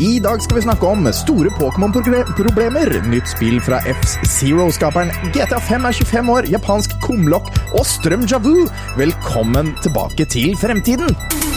I dag skal vi snakke om store Pokémon-problemer, nytt spill fra F-Zero-skaperen, GTA5 er 25 år, japansk kumlokk og strøm javu. Velkommen tilbake til fremtiden!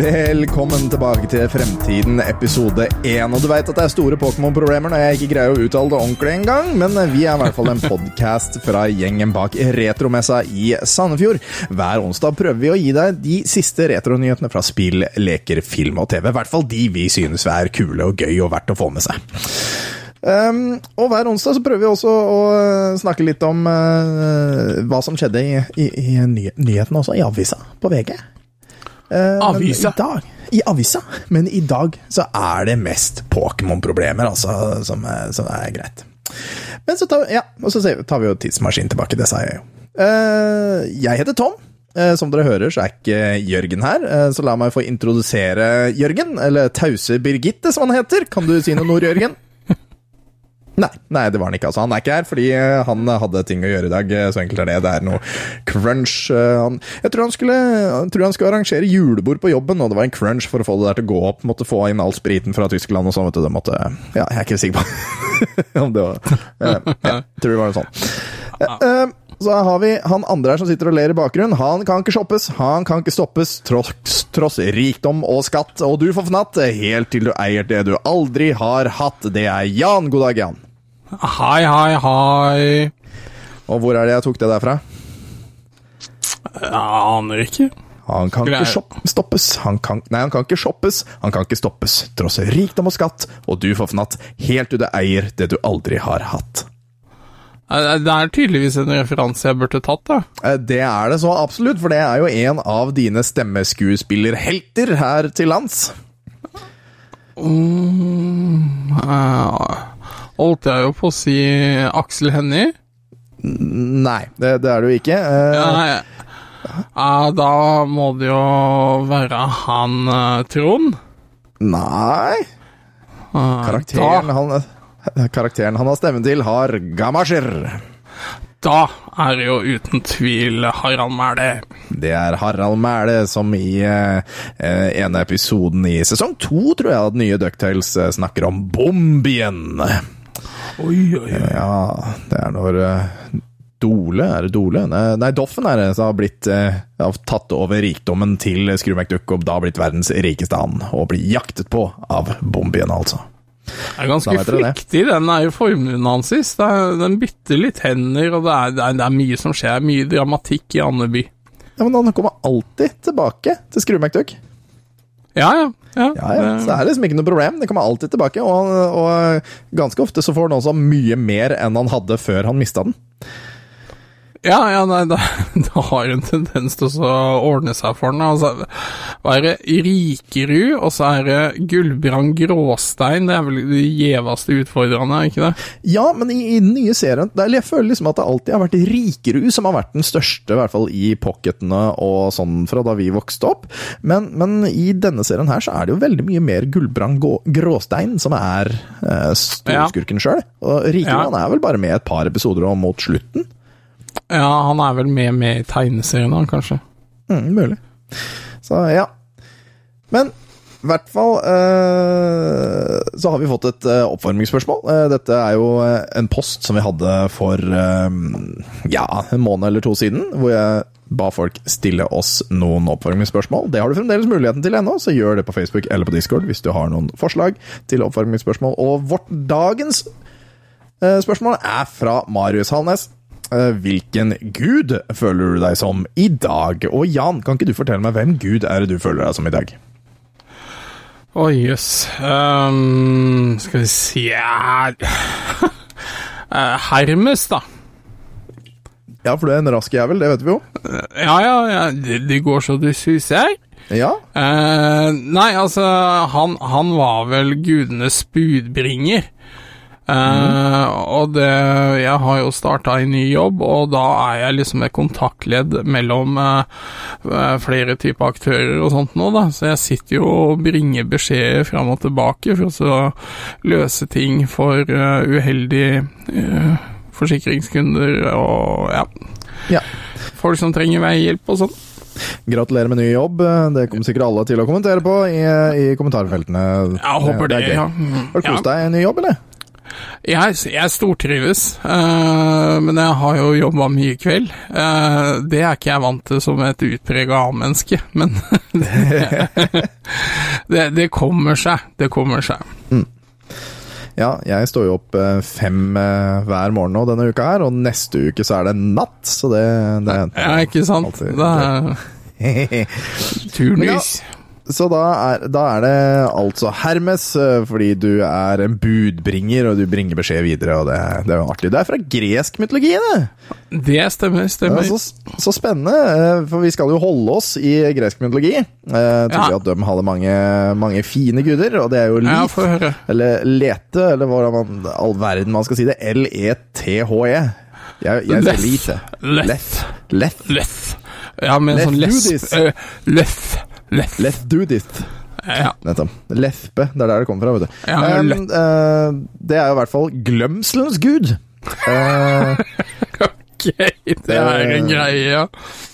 Velkommen tilbake til Fremtiden, episode 1. Og du veit at det er store Pokémon-problemer når jeg ikke greier å uttale det ordentlig engang, men vi er i hvert fall en podkast fra gjengen bak Retromessa i Sandefjord. Hver onsdag prøver vi å gi deg de siste retronyhetene fra spill, leker, film og TV. I hvert fall de vi synes er kule og gøy og verdt å få med seg. Um, og hver onsdag så prøver vi også å snakke litt om uh, hva som skjedde i, i, i ny, nyhetene også, i avisa på VG. Eh, Avisa? I, dag, I avisa. Men i dag så er det mest Pokémon-problemer, altså, som, som er greit. Men så tar, ja, og så tar vi jo tidsmaskinen tilbake, det sa jeg jo. Eh, jeg heter Tom. Eh, som dere hører, så er ikke Jørgen her, så la meg få introdusere Jørgen. Eller Tause Birgitte, som han heter. Kan du si noe, ord, Jørgen? Nei, nei, det var han ikke. altså. Han er ikke her fordi eh, han hadde ting å gjøre i dag. eh, Så enkelt er det. Det er noe crunch. eh, Han, jeg tror han, skulle, jeg tror han skulle arrangere julebord på jobben, og det var en crunch for å få det der til å gå opp. Måtte få inn all spriten fra Tyskland og sånn. vet du. Det måtte, ja, jeg er ikke sikker på om det var ja, Jeg tror det var noe sånt. Så har vi han andre her som sitter og ler i bakgrunnen. Han kan ikke shoppes, han kan ikke stoppes, tross, tross rikdom og skatt. Og du får fnatt helt til du eier det du aldri har hatt. Det er Jan. God dag, Jan. Hei, hei, hei. Og hvor er det jeg tok det der fra? Jeg aner ikke. Han kan ikke shop stoppes. Han kan, nei, han kan ikke shoppes. Han kan ikke stoppes. Tross rikdom og skatt. Og du får fnatt helt til du eier det du aldri har hatt. Eh, Det er tydeligvis en referanse jeg burde tatt, da. Eh, Det er det så absolutt, for det er jo en av dine stemmeskuespillerhelter her til lands. Mm, uh, holdt jeg jo på å si Aksel Hennie. Nei, det, det er du ikke. Eh, Nei, Uh, da må det jo være han eh, Trond. Nei. Eh, Karakteren Da, han, karakteren han har stemmen til, har gamasjer. da er det jo uten tvil Harald Mæhle. Det er Harald Mæhle som i eh, ene episoden i sesong to, tror jeg, at nye Ducktales eh, snakker om Bombien. Oi, oi, oi. Ja, det er når eh, Dole, er det Dole? Nei, Doffen er det som har blitt eh, har tatt over rikdommen til Skru McDuck og da blitt verdens rikeste and, og blir jaktet på av Bombien, altså. Det er ganske flyktig, den er jo formuen hans sist. Den bytter litt hender, og det er, det er, det er mye som skjer. Mye dramatikk i Andeby. Ja, men han kommer alltid tilbake til Skru McDuck. Ja, ja. ja, Ja, ja, det- er liksom ikke noe problem. Det kommer alltid tilbake, og, og ganske ofte så får han også mye mer enn han hadde før han mista den. Ja, ja, nei, det, det har en tendens til å ordne seg for den. Altså, hva er det? Rikerud, og så er det Gullbrand Gråstein. Det er vel de gjeveste utfordrerne, er ikke det? Ja, men i, i den nye serien det er- Jeg føler liksom at det alltid har vært Rikerud som har vært den største, i hvert fall i pocketene og sånn fra da vi vokste opp. Men, men i denne serien her så er det jo veldig mye mer Gullbrand Gråstein som er eh, storskurken sjøl. Og Rikerud Ja. er vel bare med et par episoder og mot slutten. Ja, han er vel med med i tegneseriene, kanskje. Mm, mulig. Så ja. Men i hvert fall eh, så har vi fått et eh, oppvarmingsspørsmål. Eh, dette er jo eh, en post som vi hadde for eh, ja, en måned eller to siden, hvor jeg ba folk stille oss noen oppvarmingsspørsmål. Det har du fremdeles muligheten til ennå, så gjør det på Facebook eller på Discord hvis du har noen forslag til oppvarmingsspørsmål. Og vårt dagens eh, spørsmål er fra Marius Halnes. Eh, Hvilken gud føler du deg som i dag? Og Jan, kan ikke du fortelle meg hvem gud er det du føler deg som i dag? Å, jøss. Ehm, skal vi si Eh, Hermes, da. Ja, for du er en rask jævel, det vet vi jo. Ja, ja, ja det, de går så det suser. Ja, Uh, nei, altså, han, han var vel gudenes budbringer. Eh, og det Jeg har jo starta en ny jobb, og da er jeg liksom et kontaktledd mellom eh, eh, flere typer aktører og sånt nå, da. Så jeg sitter jo og bringer beskjeder fram og tilbake for å så løse ting for uh, uheldige forsikringskunder og ja, Ja. folk som trenger veihjelp og sånn. Gratulerer med ny jobb. Det kommer sikkert alle til å kommentere på i, i kommentarfeltene. Jeg håper det, det ja. Har du kost deg i ny jobb, eller? Jeg, jeg stortrives, uh, men jeg har jo jobba mye kveld. Uh, det er ikke jeg vant til som et utprega A-menneske, men det, det, kommer seg. Det kommer seg. Ja, jeg står jo opp eh, fem hver morgen nå denne uka her, og neste uke så er det natt, så det, det Ja, ikke sant? Alltid Det er turnus. Så da er, da er det altså Hermes, eh, fordi du er en budbringer, og du bringer beskjed videre, og det, det er jo artig. Det er fra gresk mytologi, det! Det stemmer, Ja, stemmer. så, så spennende, eh, for vi skal jo holde oss i gresk mytologi. Eh, Tydelig Ja. at de hadde mange, mange fine guder, og det er jo Ja, Lith, få eller Lete, eller hvordan man, all verden man skal si det. L-E-T-H-E. Jeg, jeg sier Leth. Leth. Leth. Leth. Ja, med en sånn lesp... this. Eh, Leth. Let's do this. Ja. Nettopp. Lesbe, det er der det kommer fra, vet du. Ja, Um, eh, det er jo i hvert fall glemselens gud. Uh, Ok, det er en greie, ja.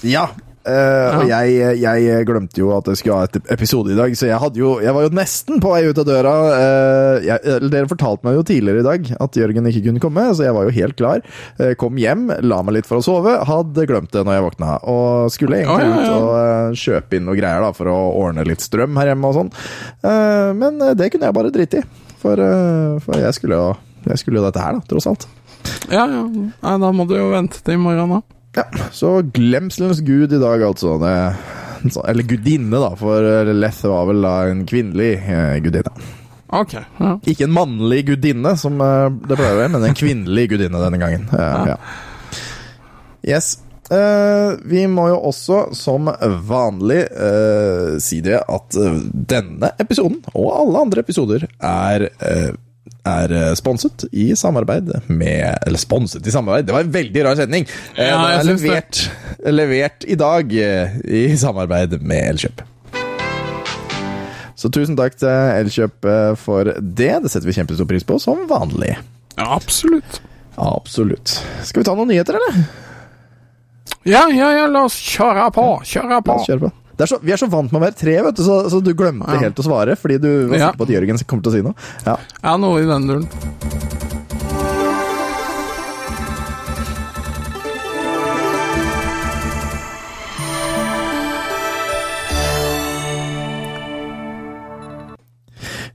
ja. Eh, og jeg, jeg glemte jo at jeg skulle ha et episode i dag, så jeg, jo, jeg var jo nesten på vei ut av døra. Uh, jeg, dere fortalte meg jo tidligere i dag at Jørgen ikke kunne komme, så jeg var jo helt klar. Uh, kom hjem, la meg litt for å sove, hadde glemt det når jeg våkna. Og skulle egentlig Å, ja, ja. ut og eh, kjøpe inn noe greier da, for å ordne litt strøm her hjemme og sånn. Eh, men eh, det kunne jeg bare drite i, for, eh, for jeg skulle jo jeg skulle jo dette her, da, tross alt. Ja, ja. Nei, da må du jo vente til i morgen, da. Ja, så glemselens gud i dag, altså. Det, eller gudinne, da, for Leth var vel da en kvinnelig eh, gudinne. Ok. Ja. Ikke en mannlig gudinne, som eh, det pleier å være, men en kvinnelig gudinne denne gangen. Eh, ja. Yes. Eh, vi må jo også, som vanlig, eh, si det at denne episoden, og alle andre episoder, er er eh, sponset i samarbeid med Eller sponset i samarbeid, det var en veldig rar setning! Eh, Ja, jeg er det. levert, levert i dag eh, i samarbeid med Elkjøp. Så tusen takk til Elkjøp for det. Det setter vi kjempestor pris på, som vanlig. ja, absolutt. Absolutt. Skal vi ta noen nyheter, eller? Ja, ja, ja, la oss kjøre på. Kjøre på. oss kjøre på. Er så, vi er så vant med å være tre, vet du, så, så du glemte Ja. helt å svare fordi du var Ja. sikker på at Jørgen kom til å si noe. Ja. Ja, noe i den duren.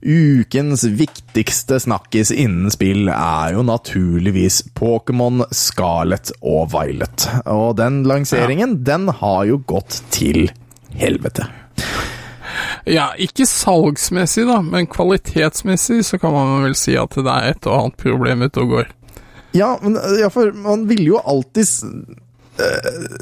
Ukens viktigste snakkis innen spill er jo naturligvis Pokémon Scarlet og Violet. Og den lanseringen, den har jo gått til helvete. Ja, ikke salgsmessig, da, men kvalitetsmessig så kan man vel si at det er et og annet problem ute og går. Ja, men ja, for man vil jo alltid s- eh,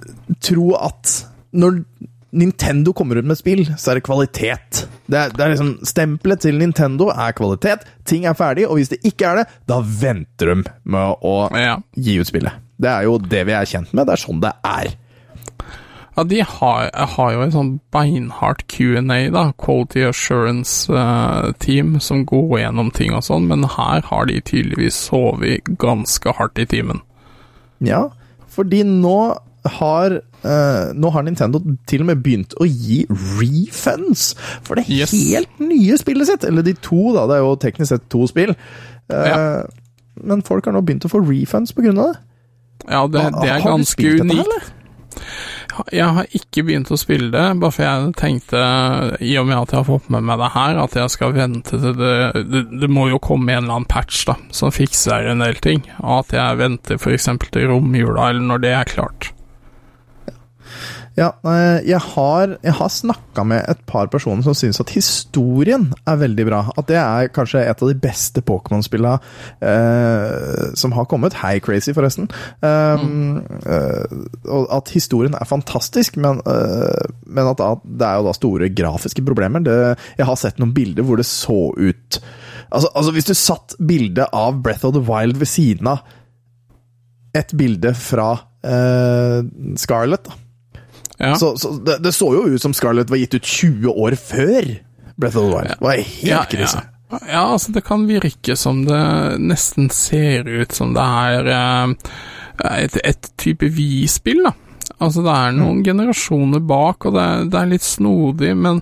tro at når Nintendo kommer ut med spill, så er det kvalitet. Det er, det er liksom Stempelet til Nintendo er kvalitet, ting er ferdig, og hvis det ikke er det, da venter de med å Ja. gi ut spillet. Det er jo det vi er kjent med, det er sånn det er. Ja, de har, har jo en sånn beinhardt Q&A, da, Quality Assurance uh, Team, som går gjennom ting og sånn, men her har de tydeligvis sovet ganske hardt i timen. Ja, fordi nå har uh, Nå har Nintendo til og med begynt å gi refunds for det Yes. helt nye spillet sitt. Eller de to, da. Det er jo teknisk sett to spill. Uh, Ja. Men folk har nå begynt å få refunds på grunn av det. Ja, det, det er ganske dette, unikt. eller? Jeg har ikke begynt å spille det, bare for jeg tenkte, i og med at jeg har fått med meg det her, at jeg skal vente til det Det, det må jo komme en eller annen patch da, som fikser en del ting, og at jeg venter f.eks. til romjula, eller når det er klart. Ja, eh, jeg har, jeg har snakka med et par personer som syns at historien er veldig bra. At det er kanskje et av de beste Pokémon-spillene eh, som har kommet. Hei, Crazy, forresten. Um, eh, og at historien er fantastisk, men, eh, men at det er jo da store grafiske problemer. Det, jeg har sett noen bilder hvor det så ut Altså, altså hvis du satt bildet av Breath of the Wild ved siden av et bilde fra eh, Scarlett, da. Ja. Så, så det, det så jo ut som Scarlett var gitt ut 20 år før Breath of the Wild. Det var helt ja, krise. ja. ja, altså det kan virke som det nesten ser ut som det er eh, et, et type Vi-spill, da. Altså det er noen generasjoner bak, og det er, det er litt snodig, men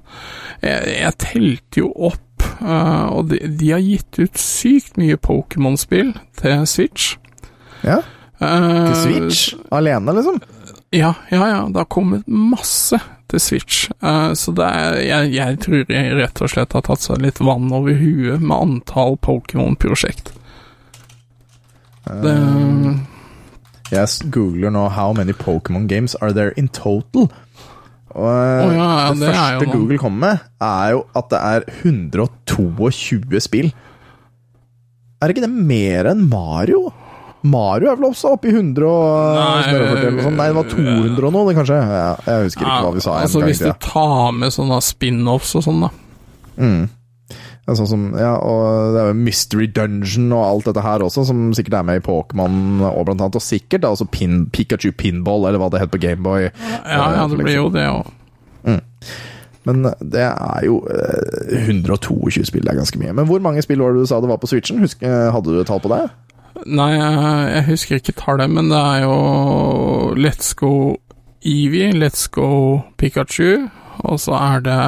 jeg, jeg telte jo opp, eh, og de, de har gitt ut sykt mye Pokémon-spill til Switch. Ja, Eh, Til Switch alene, liksom. Ja, ja, ja. Det har kommet masse til Switch. Uh, så det er, jeg, jeg tror jeg rett og slett har tatt seg litt vann over huet med antall Pokémon-prosjekt. Det Jeg googler nå 'How many Pokémon games are there in total'? Og Å ja, ja, det, det første. Google kommer med, er jo at det er 122 spill. Er ikke det mer enn Mario? Mario er vel også oppe i 100 og Nei, noe sånt? Nei, det var 200 og noe, kanskje? Ja, jeg husker ikke hva vi sa. altså Hvis du tar med sånne spin-offs og sånn, da. Ja, sånn som, ja, og det er jo Mystery Dungeon og alt dette her også, som sikkert er med i Pokémon og blant annet. Og sikkert da også pin, Pikachu Pinball, eller hva det het på Gameboy. Ja, ja, det blir jo det òg. Men det er jo eh, 122 spill, det er ganske mye. Men hvor mange spill var det du sa det var på Switchen? Husk, eh, hadde du et tall på det? Nei, jeg, husker ikke tallet, men det er jo Let's Go Eevee, Let's Go Pikachu, og så er det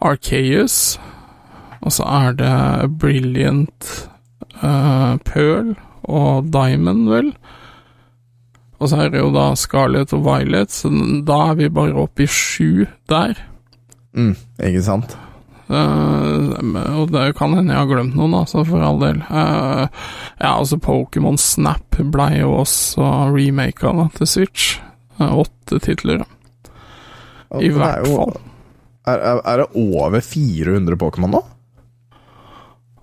Arceus, og så er det Brilliant uh, Pearl og Diamond, vel. Og så er det jo da Scarlet og Violet, så da er vi bare oppe i sju der. Mm, ikke sant? Eh, og det kan hende jeg har glemt noen, altså, for all del. Eh, ja, altså, Pokémon Snap ble jo også remaka da, til Switch. Eh, åtte titler. ja. I er hvert fall. Er, er, er det over 400 Pokémon nå?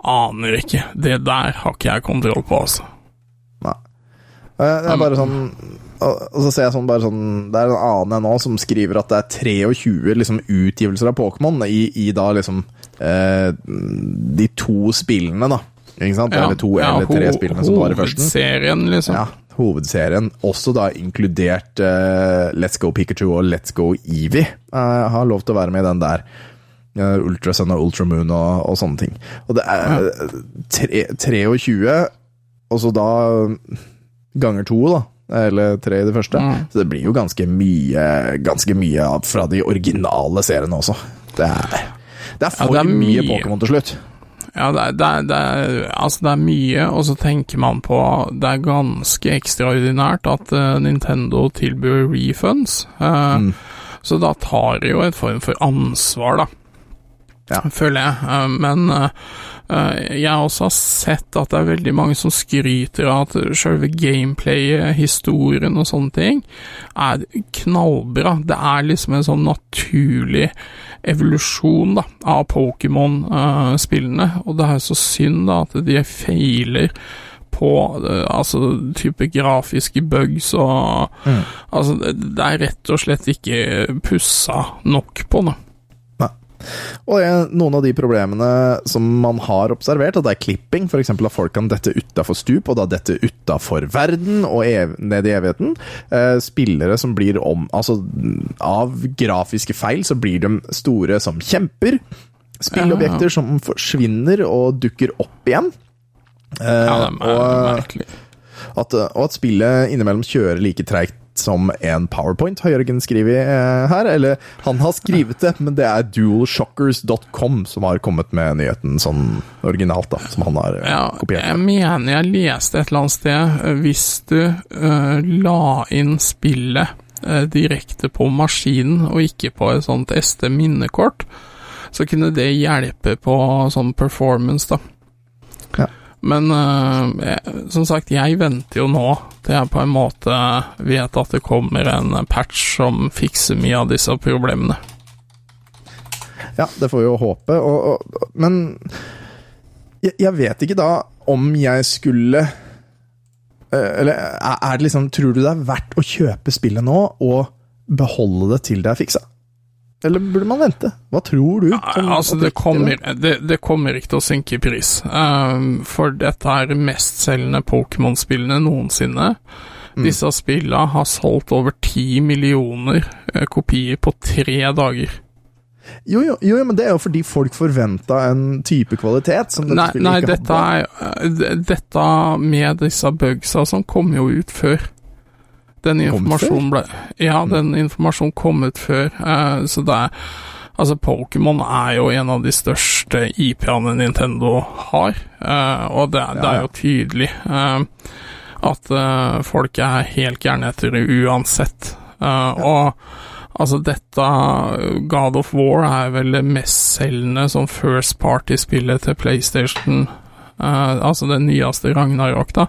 Aner ikke. Det der har ikke jeg kontroll på, altså. Nei. Det er bare sånn og så ser jeg sånn bare sånn Det er en annen jeg nå som skriver at det er 23 liksom, utgivelser av Pokémon i, i da liksom eh, de to spillene, da. Ikke sant? eller to eller tre ho- spillene som var i førsten. Hovedserien, liksom. Ja, hovedserien. Også da inkludert eh, Let's Go Pikachu og Let's Go Eevee. Eh, har lov til å være med i den der. Uh, Ultrasun og Ultramoon og, og sånne ting. Og det er eh, tre, 23, og så da ganger to, da. Eller tre i det første. Mm. Så det blir jo ganske mye Ganske mye fra de originale seriene også. Det er, det er for det er mye mye. Pokémon til slutt. Ja, det er, det, er, det, er, altså det er mye, og så tenker man på Det er ganske ekstraordinært at uh, Nintendo tilbyr refunds. eh, Så da tar de jo et form for ansvar, da. Ja. Føler jeg. Eh, men eh, eh, jeg også har sett at det er veldig mange som skryter av at selve gameplayet, historien og sånne ting, er knallbra. Det er liksom en sånn naturlig evolusjon da, av Pokémon-spillene, og det er så synd da at de feiler på eh, altså type grafiske bugs og Altså, det, det er rett og slett ikke pussa nok på, da. Og noen av de problemene som man har observert, at det er klipping, f.eks. at folk kan dette utafor stup, og da dette utafor verden og ev ned i evigheten. Eh, spillere som blir om Altså, av grafiske feil så blir de store som kjemper. Spillobjekter som forsvinner og dukker opp igjen. Eh, Ja, det er merkelig. at, og at spillet innimellom kjører like treigt som en powerpoint, har Jørgen skrevet eh, her. Eller han har skrevet det, men det er dualshockers.com som har kommet med nyheten sånn originalt, da. Som han har eh, Ja, kopiert. jeg mener jeg leste et eller annet sted eh, Hvis du uh, la inn spillet uh, direkte på maskinen, og ikke på et sånt SD-minnekort, så kunne det hjelpe på sånn performance, da. Ja. Men eh, jeg, som sagt, jeg venter jo nå til jeg på en måte vet at det kommer en patch som fikser mye av disse problemene. Ja, det får vi jo håpe. Og, og, men jeg, jeg vet ikke da om jeg skulle eh, Eller er det liksom Tror du det er verdt å kjøpe spillet nå og beholde det til det er fiksa? Eller burde man vente? Hva tror du? som Altså, det kommer, det, det kommer ikke til å synke i pris. Um, for dette er de mestselgende Pokémon-spillene noensinne. Mm. Disse spillene har solgt over ti millioner eh, kopier på tre dager. Jo, jo, jo, men det er jo fordi folk forventa en type kvalitet som dette Nei, spillet nei dette, hadde. er, eh, dette med disse bugsa som kom jo ut før. Den informasjonen ble Ja, den informasjonen kom ut før. eh, så det er Altså, Pokémon er jo en av de største IP-ene Nintendo har, eh, og det, det er jo tydelig eh, at folk er helt gærne etter det uansett. Og altså, dette God of War er vel det mestselgende som first party-spillet til PlayStation. Eh, altså den nyeste Ragnarok, da.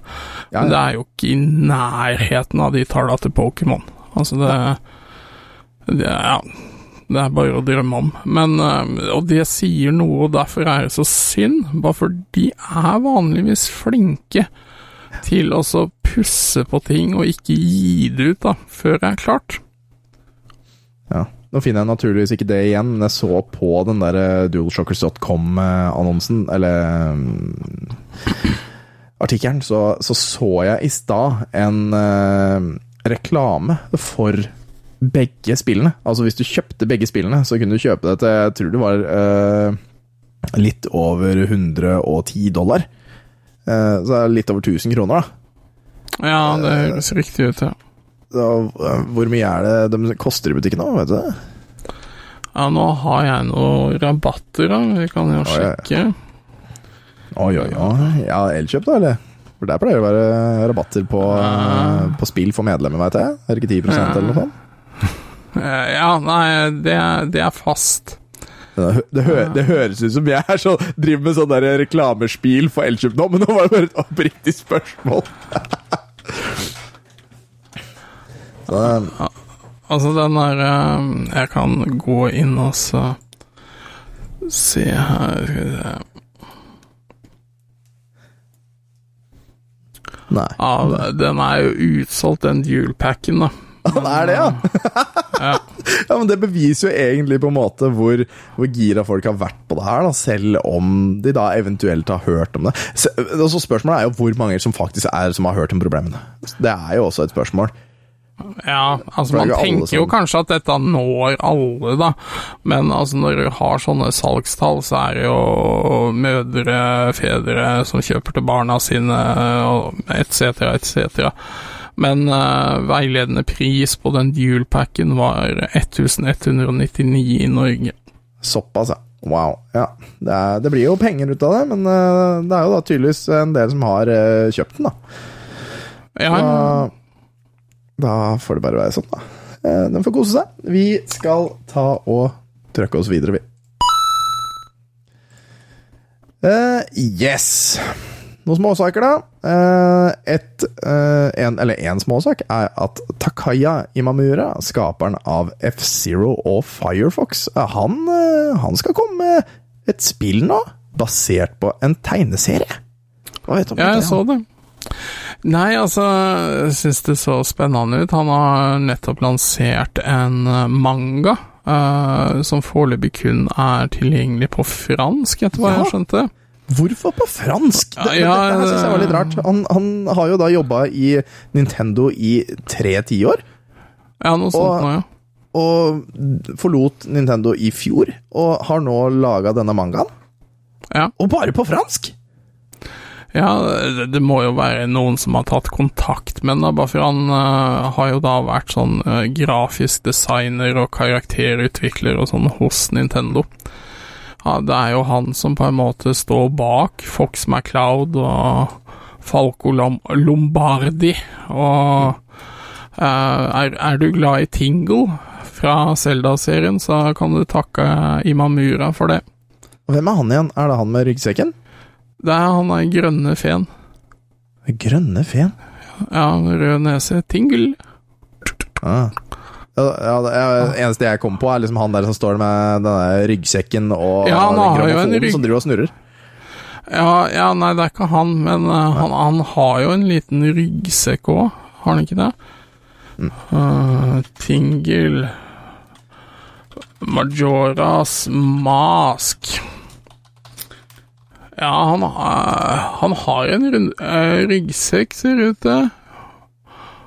Ja, Men det er jo ikke i nærheten av de tallene til Pokémon. Altså, det, det Ja. Det er bare å drømme om. Men, uh, og det sier noe, og derfor er det så synd. Bare for de er vanligvis flinke til å så pusse på ting og ikke gi det ut da, før det er klart. Ja. Nå finner jeg naturligvis ikke det igjen, men jeg så på den der eh, dualshockers.com-annonsen, eller um, artikkelen, så, så så jeg i stad en uh, reklame for begge spillene. Altså hvis du kjøpte begge spillene, så kunne du kjøpe det til Jeg tror det var uh, litt over 110 dollar. Uh, så det litt over 1000 kroner, da. Ja, det høres riktig ut, ja. Eh, hvor mye er det de koster i butikken nå, vet du det? Ja, nå har jeg noen rabatter, da. Vi kan jo ja, ja. sjekke. Oi, oi, oi. Ja, Elkjøp, da, eller? For der pleier det å være rabatter på, Ah. på spill for medlemmer, veit jeg. Er det ikke 10 Ja. eller noe sånt? Eh, Ja, nei, det, det er fast. Det, det, hø det høres ut som jeg er så, driver med sånn der reklamespil for Elkjøp nå, men nå var det bare et oppriktig spørsmål. så, Altså, den der eh, Jeg kan gå inn og så se her skal vi se. nei. Ja, den er jo utsolgt, den dual-packen, da. Den er det, ja? Ja. ja, men Det beviser jo egentlig på en måte hvor, hvor gira folk har vært på det her, da, selv om de da eventuelt har hørt om det. Så, altså Spørsmålet er jo hvor mange som faktisk er som har hørt om problemene. Det er jo også et spørsmål. Ja, altså man tenker jo kanskje at dette når alle, da, men altså når du har sånne salgstall, så er det jo mødre, fedre som kjøper til barna sine, etc., etc. Men uh, veiledende pris på den dual-packen var 1199 i Norge. Såpass, ja. Wow. Ja. Det, er, det blir jo penger ut av det, men uh, det er jo da tydeligvis en del som har uh, kjøpt den, da. Ja, Da, da får det bare være sånn, da. De Den får kose seg. Vi skal ta og trøkke oss videre, vi. Uh, yes. Noen småsaker, da. Uh, et, uh, en, eller én småsak er at Takaya Imamura, skaperen av F-Zero og Firefox, eh, han, eh, han skal komme med et spill nå, basert på en tegneserie. Hva vet du om Ja, det? jeg så det. Nei, altså, jeg syns det så spennende ut. Han har nettopp lansert en eh, manga. Uh, som foreløpig kun er tilgjengelig på fransk, etter hva Ja. jeg skjønte. Hvorfor på fransk? Det, Ja, dette her synes jeg var litt rart. Han, han har jo da jobba i Nintendo i tre tiår, Ja, noe sånt Og- noe, ja. og forlot Nintendo i fjor, og har nå laga denne mangaen. Ja. Og bare på fransk! Ja, det, det må jo være noen som har tatt kontakt med ham, bare for han uh, har jo da vært sånn uh, grafisk designer og karakterutvikler og sånn hos Nintendo. Ja, det er jo han som på en måte står bak Fox MacLeod og Falco Lom Lombardi, og uh, er, er du glad i Tingle fra Zelda-serien, så kan du takke Imamura for det. Hvem er han igjen? Er det han med ryggsekken? Det er han er grønne feen. Grønne feen? Ja, rød nese. Tingle. Ah. Ja, det er- eneste jeg kommer på, er liksom han der som står med denne ryggsekken og Ja, han har jo en grammofonen rygg- som driver og snurrer. Ja, ja, nei, det er ikke han, men eh, han, han har jo en liten ryggsekk òg, har han ikke det? Mm. Uh, Tingle Majoras Mask. Ja, han, har- han har en rund, eh, ryggsekk, ser det ut til.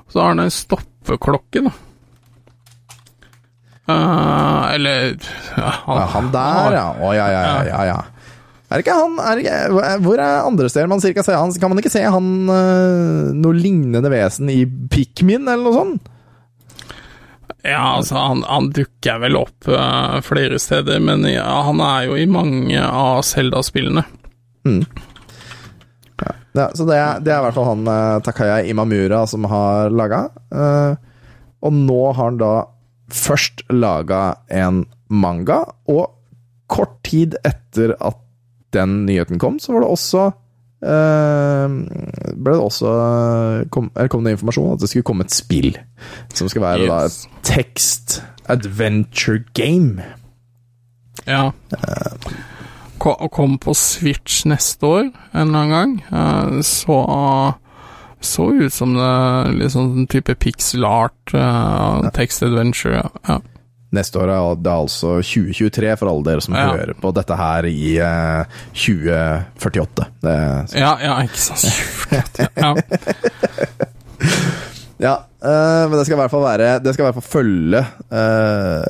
Så har han en stoppeklokke, da. Uh, eller ja, han, Ja, han der, ja. Å, ja, ja, ja, ja. Er det ikke han er det ikke, Hvor er andre steder man cirka ser han? Kan man ikke se han noe lignende vesen i Pikmin, eller noe sånt? Ja, altså, han, han dukker vel opp uh, flere steder, men ja, han er jo i mange av Zelda-spillene. Ja, så det det er i hvert fall han øh, Takaya Imamura som har laga. og nå har han da først laga en manga, og kort tid etter at den nyheten kom, så var det også øh, ble det også kom, eller kom det informasjon at det skulle komme et spill som skal være da et tekst adventure game. Ja. Ko- Og kom på Switch neste år en eller annen gang. Eh, Så så ut som det litt sånn type pixel art, uh, text adventure. Ja. Neste år er det altså 2023 for alle dere som Ja. hører på dette her i uh, 2048. Det, Ja, ja, ikke sant. Ja. ja, uh, men det skal i hvert fall være Det skal i hvert fall følge eh,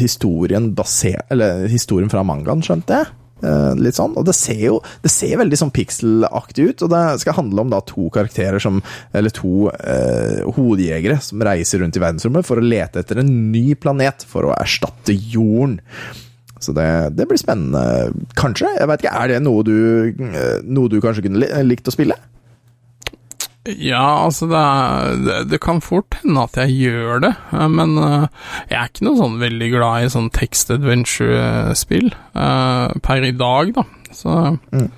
historien basert Eller historien fra mangaen, skjønte jeg. Eh, litt sånn, og det ser jo Det ser veldig sånn pixelaktig ut, og det skal handle om da to karakterer som Eller to eh, hodejegere som reiser rundt i verdensrommet for å lete etter en ny planet for å erstatte jorden. Så det, det blir spennende, kanskje? Jeg vet ikke, Er det noe du, eh, noe du kanskje kunne likt å spille? Ja, altså det, er, det, det kan fort hende at jeg gjør det, eh, men uh, jeg er ikke noe sånn veldig glad i sånn text adventure-spill uh, per i dag, da. Så eh,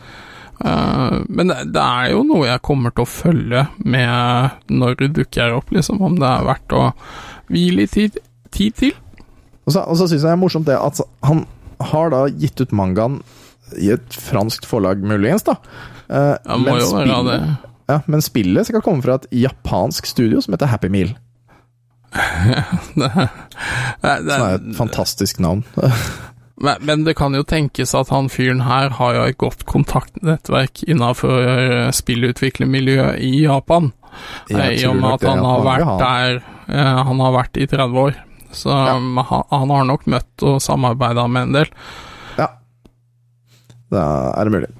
Men det, det er jo noe jeg kommer til å følge med når det dukker opp, liksom, om det er verdt å hvile i tid, tid til. Og så, og så syns jeg det er morsomt det at han har da gitt ut mangaen i et franskt forlag, muligens, da. Uh, Det må men jo være det. Ja, men spillet skal komme fra et japansk studio som heter Happy Meal. det, det, Som er et fantastisk navn. Men, men det kan jo tenkes at han fyren her har jo et godt kontaktnettverk innafor spillutviklermiljøet i Japan. Jeg I og med at han har vært der eh, Han har vært i 30 år. Så ja. han, han har nok møtt og samarbeida med en del. Ja. Da er det mulig.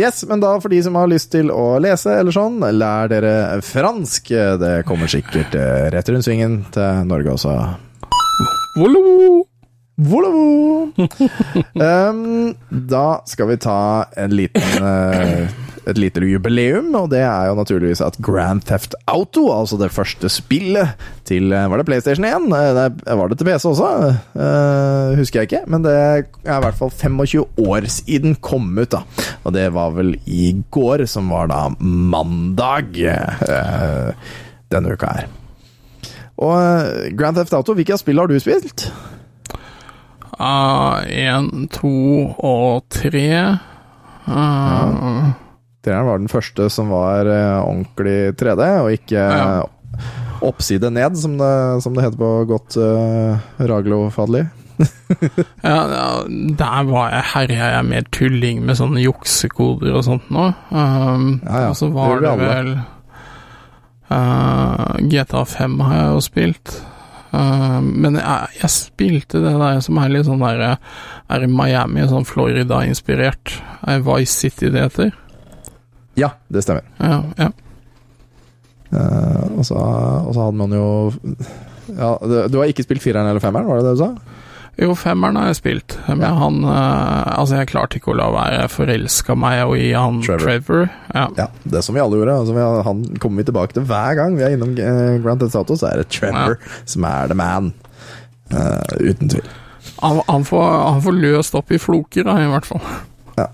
Yes, men da for de som har lyst til å lese eller sånn, lær dere fransk. Det kommer sikkert eh, rett rundt svingen til Norge også. Volo! Volo! um, da skal vi ta en liten eh, et lite jubileum, og det er jo naturligvis at Grand Theft Auto, altså det første spillet til eh, Var det PlayStation 1? Eh, var det til PC også? Uh, husker jeg ikke, men det er i hvert fall 25 år siden kom ut, da. Og det var vel i går, som var da mandag uh, denne uka her. Og Grand Theft Auto, hvilke spill har du spilt? Én, to og tre. Uh, Treeren var den første som var eh, ordentlig 3D, og ikke Ja. oppside ned, som det, som det heter på godt uh, Raglo-fadelig. ja, ja, der var jeg herja jeg mer tulling med sånne juksekoder og sånt nå. Um, Ja, ja, Og så var det, det vel uh, GTA 5 har jeg jo spilt. Uh, men jeg, jeg spilte det der som er litt sånn der Er i Miami, sånn Florida-inspirert. Er Vice City det heter? Ja, det stemmer. Ja, ja. Uh, og, så, og så hadde man jo ja, du, har ikke spilt fireren eller femmeren, var det det du sa? Jo, femmeren har jeg spilt, men han uh, Altså, jeg klarte ikke å la være. Jeg forelska meg i han Trevor. Trevor. Ja. Ja, det som vi alle gjorde. Altså, vi, han kommer vi tilbake til hver gang vi er innom uh, Grand Theft Auto, så er det Trevor som er the man. Uten tvil. Han, han, får, han får løst opp i floker, da, i hvert fall. Ja.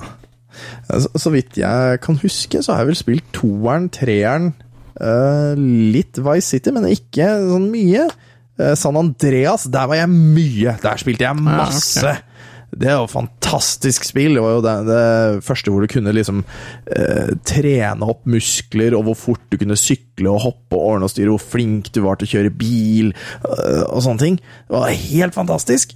Så, vidt jeg kan huske, så har jeg vel spilt toeren, treeren, uh, litt Vice City, men ikke sånn mye. Uh, San Andreas, der var jeg mye. Der spilte jeg masse. Det er jo et fantastisk spill. Det var jo det, det første hvor du kunne liksom eh, trene opp muskler, og hvor fort du kunne sykle og hoppe og ordne og styre, hvor flink du var til å kjøre bil, eh, og sånne ting. Det var helt fantastisk.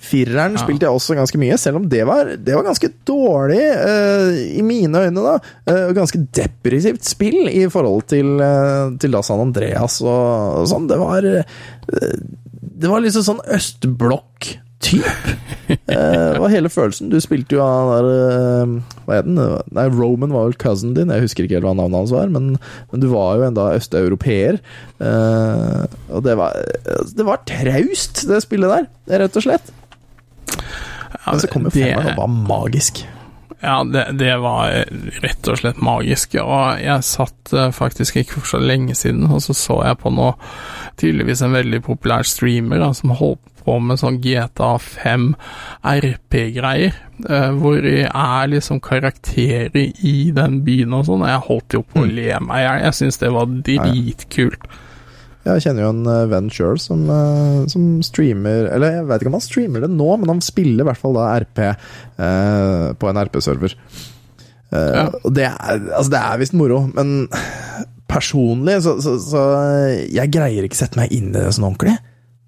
Fireren spilte jeg også ganske mye, selv om det var, det var ganske dårlig, uh, i mine øyne, da. Uh, ganske depressivt spill i forhold til, uh, til da San Andreas og, og sånn. Det var Det var liksom sånn østblokk-typ. Det var hele følelsen. Du spilte jo av der Hva het den? Nei, Roman var vel cousin din. Jeg husker ikke helt hva navnet hans var, men, men du var jo enda østeuropeer. Og det var Det var traust, det spillet der, rett og slett. Men så kom det- femmeren og var magisk. Ja, det, det var rett og slett magisk. Og jeg satt eh, faktisk ikke for så lenge siden, og så så jeg på noe Tydeligvis en veldig populær streamer da, som holdt på med sånn GTA 5 RP-greier. eh, hvor jeg er liksom karakterer i den byen og sånn. Jeg holdt jo på å le meg i hjel. Jeg syns det var dritkult. Jeg kjenner jo en eh, venn sjøl som, eh, som streamer Eller jeg vet ikke om han streamer det nå, men han spiller i hvert fall da RP eh, på en RP-server. Eh, Ja. Og det er, altså det er visst moro, men personlig så, så, så Jeg greier ikke sette meg inn i det sånn ordentlig.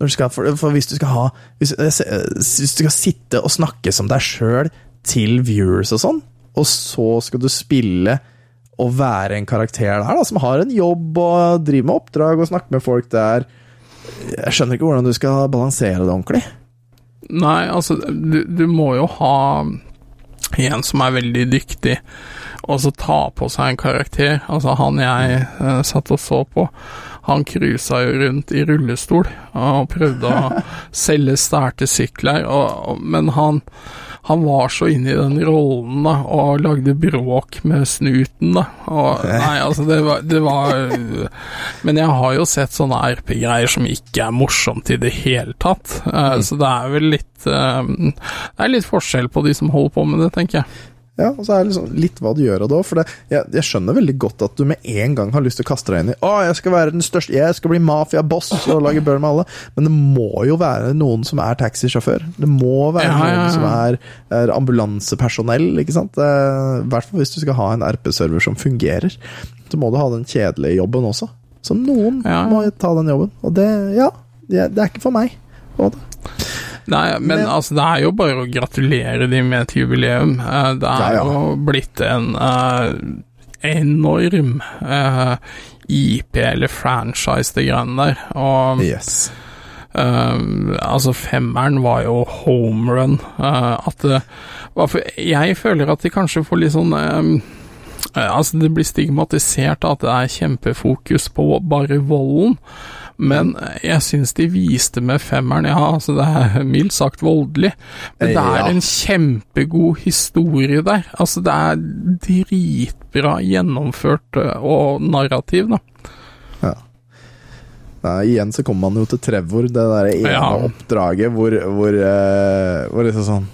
Når du skal, for, for hvis du skal ha hvis, eh, hvis du skal sitte og snakke som deg sjøl til viewers og sånn, og så skal du spille og være en karakter der da, som har en jobb og driver med oppdrag og snakker med folk der Jeg skjønner ikke hvordan du skal balansere det ordentlig. Nei, altså, du, du må jo ha en som er veldig dyktig, og så ta på seg en karakter. Altså, han jeg eh, satt og så på, han cruisa jo rundt i rullestol og prøvde å selge stærte sykler, og, og, men han han var så inne i den rollen da, og lagde bråk med snuten. da. Og, nei, altså, det var, det var Men jeg har jo sett sånne RP-greier som ikke er morsomt i det hele tatt. Eh, Så det er vel litt uh, Det er litt forskjell på de som holder på med det, tenker jeg. Ja, og så er det liksom litt hva du gjør av det òg. For det, jeg, jeg skjønner veldig godt at du med en gang har lyst til å kaste deg inn i Å, jeg skal være den største Jeg skal bli mafiaboss og lage bøll med alle. Men det må jo være noen som er taxisjåfør. Det må være Ja, ja, ja. noen som er, er ambulansepersonell, ikke sant. I hvert fall hvis du skal ha en RP-server som fungerer. Så må du ha den kjedelige jobben også. Så noen må ta den jobben. Og det, ja, det, det er ikke for meg. Og det, Nei, men, Men- altså, det er jo bare å gratulere de med et jubileum. Eh, Det er Ja, ja. jo blitt en uh, enorm uh, IP eller franchise, de greiene der. Og yes. Uh, altså, femmeren var jo home run. eh, at det Hvorfor Jeg føler at de kanskje får litt sånn eh, uh, Altså, det blir stigmatisert at det er kjempefokus på bare volden. Men jeg syns de viste med femmeren Ja, altså det er mildt sagt voldelig, men det er en kjempegod historie der. Altså det er dritbra gjennomført eh, og narrativ, da. Nei, igjen så kommer man jo til Trevor, det der ene Ja. oppdraget hvor, hvor, uh, hvor liksom sånn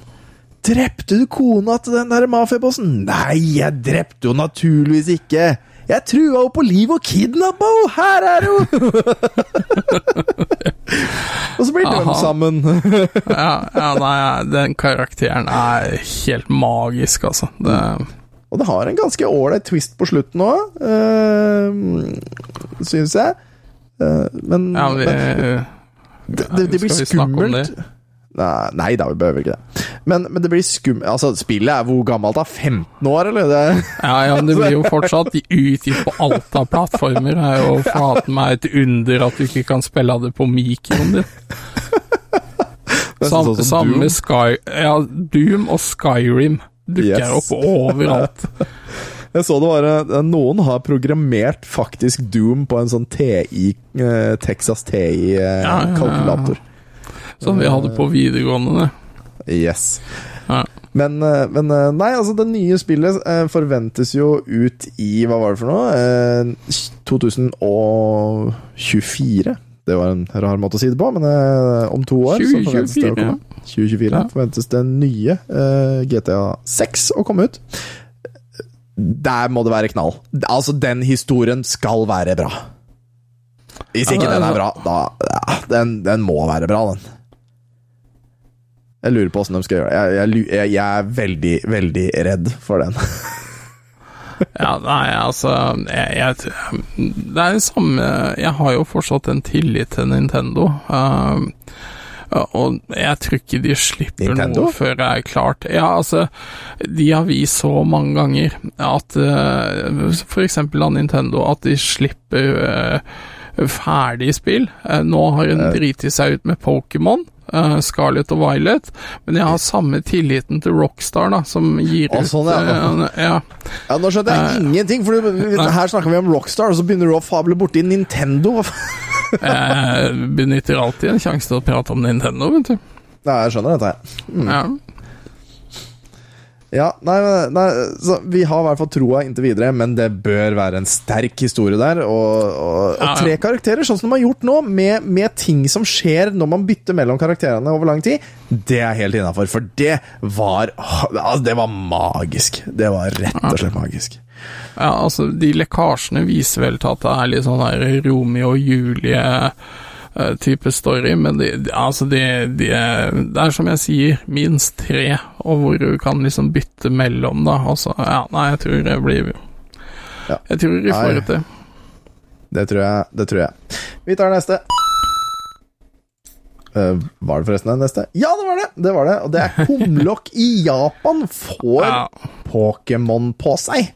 Drepte du kona til den der mafiabossen? Nei, jeg drepte jo naturligvis ikke! Jeg trua henne på liv og kidnappa henne! Her er hun! og så blir de sammen. Ja, ja, nei, den karakteren er helt magisk, altså. Det, og det har en ganske ålreit twist på slutten òg, uh, syns jeg. Eh, men ja, vi, men det, det, det blir skummelt. Nei, da, vi behøver ikke det. Men, men det blir skummelt Altså, spillet er hvor gammelt da? 15 år, eller? Det, Ja, ja, men det blir jo fortsatt utgitt på alt av plattformer. Det er jo faten meg et under at du ikke kan spille det på mikroen din. Nesten Sam, sånn samme Doom. Sky... Ja, Doom og Skyrim dukker Yes. opp overalt. Jeg så det var eh, Noen har programmert faktisk Doom på en sånn TI eh, Texas Ja, ja, ja. Som vi hadde på videregående. Yes. Ja. Men, eh, men eh, Nei, altså, det nye spillet eh, forventes jo ut i Hva var det for noe? Eh, 2024. Det var en rar måte å si det på, men eh, om to år så forventes det å 2024, komme. 2024 Ja. forventes det nye eh, GTA 6 å komme ut. Der må det være knall. Altså, den historien skal være bra. Hvis ikke Ja, det den er bra, da ja, den, den må være bra, den. Jeg lurer på åssen de skal gjøre det. Jeg, jeg, jeg, er veldig, veldig redd for den. Ja, nei, altså jeg, Det er det samme Jeg har jo fortsatt en tillit til Nintendo. Uh, og jeg tror ikke de slipper Nintendo? noe før det er klart. Ja, altså, de har vist så mange ganger at uh, For eksempel av Nintendo, at de slipper uh, ferdig spill. Eh, nå har hun driti seg ut med Pokémon. Uh, Scarlett og Violet, men jeg har samme tilliten til Rockstar, da, som gir ut sånn, ja. Uh, ja. Ja, Nå skjønte jeg ingenting, for du- her snakker vi om Rockstar, og så begynner du å fable borti Nintendo. Jeg benytter alltid en sjanse til å prate om Nintendo, vet du. Ja, jeg skjønner dette. Mm. Ja. Ja, nei, nei så Vi har i hvert fall troa inntil videre, men det bør være en sterk historie der. Og, og, og tre karakterer, sånn som de har gjort nå, med, med ting som skjer når man bytter mellom karakterene over lang tid, det er helt innafor. For det var altså, Det var magisk. Det var rett og slett magisk. Ja, altså, de lekkasjene viser vel til at det er litt sånn der Romeo og Julie-type story, men de, de, altså de, de, det er som jeg sier, minst tre, og hvor du kan liksom bytte mellom, da. Altså, ja, nei, jeg tror det blir Ja. Jeg tror de får det til. Det tror jeg. Det tror jeg. Vi tar neste. Uh, var det forresten den neste? Ja, det var det! Det var det, Og det er kumlokk i Japan får Ja. Pokémon på seg.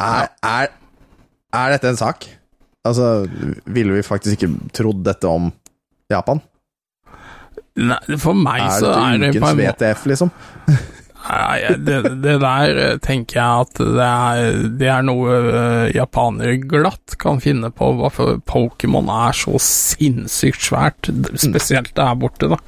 Er, er, er dette en sak? Altså, ville vi faktisk ikke trodd dette om Japan? Nei, for meg Er så er det ukens VTF, liksom? Nei, det, det der eh, tenker jeg at det er, det er noe eh, japanere glatt kan finne på, hvorfor Pokémon er så sinnssykt svært, spesielt der borte, da.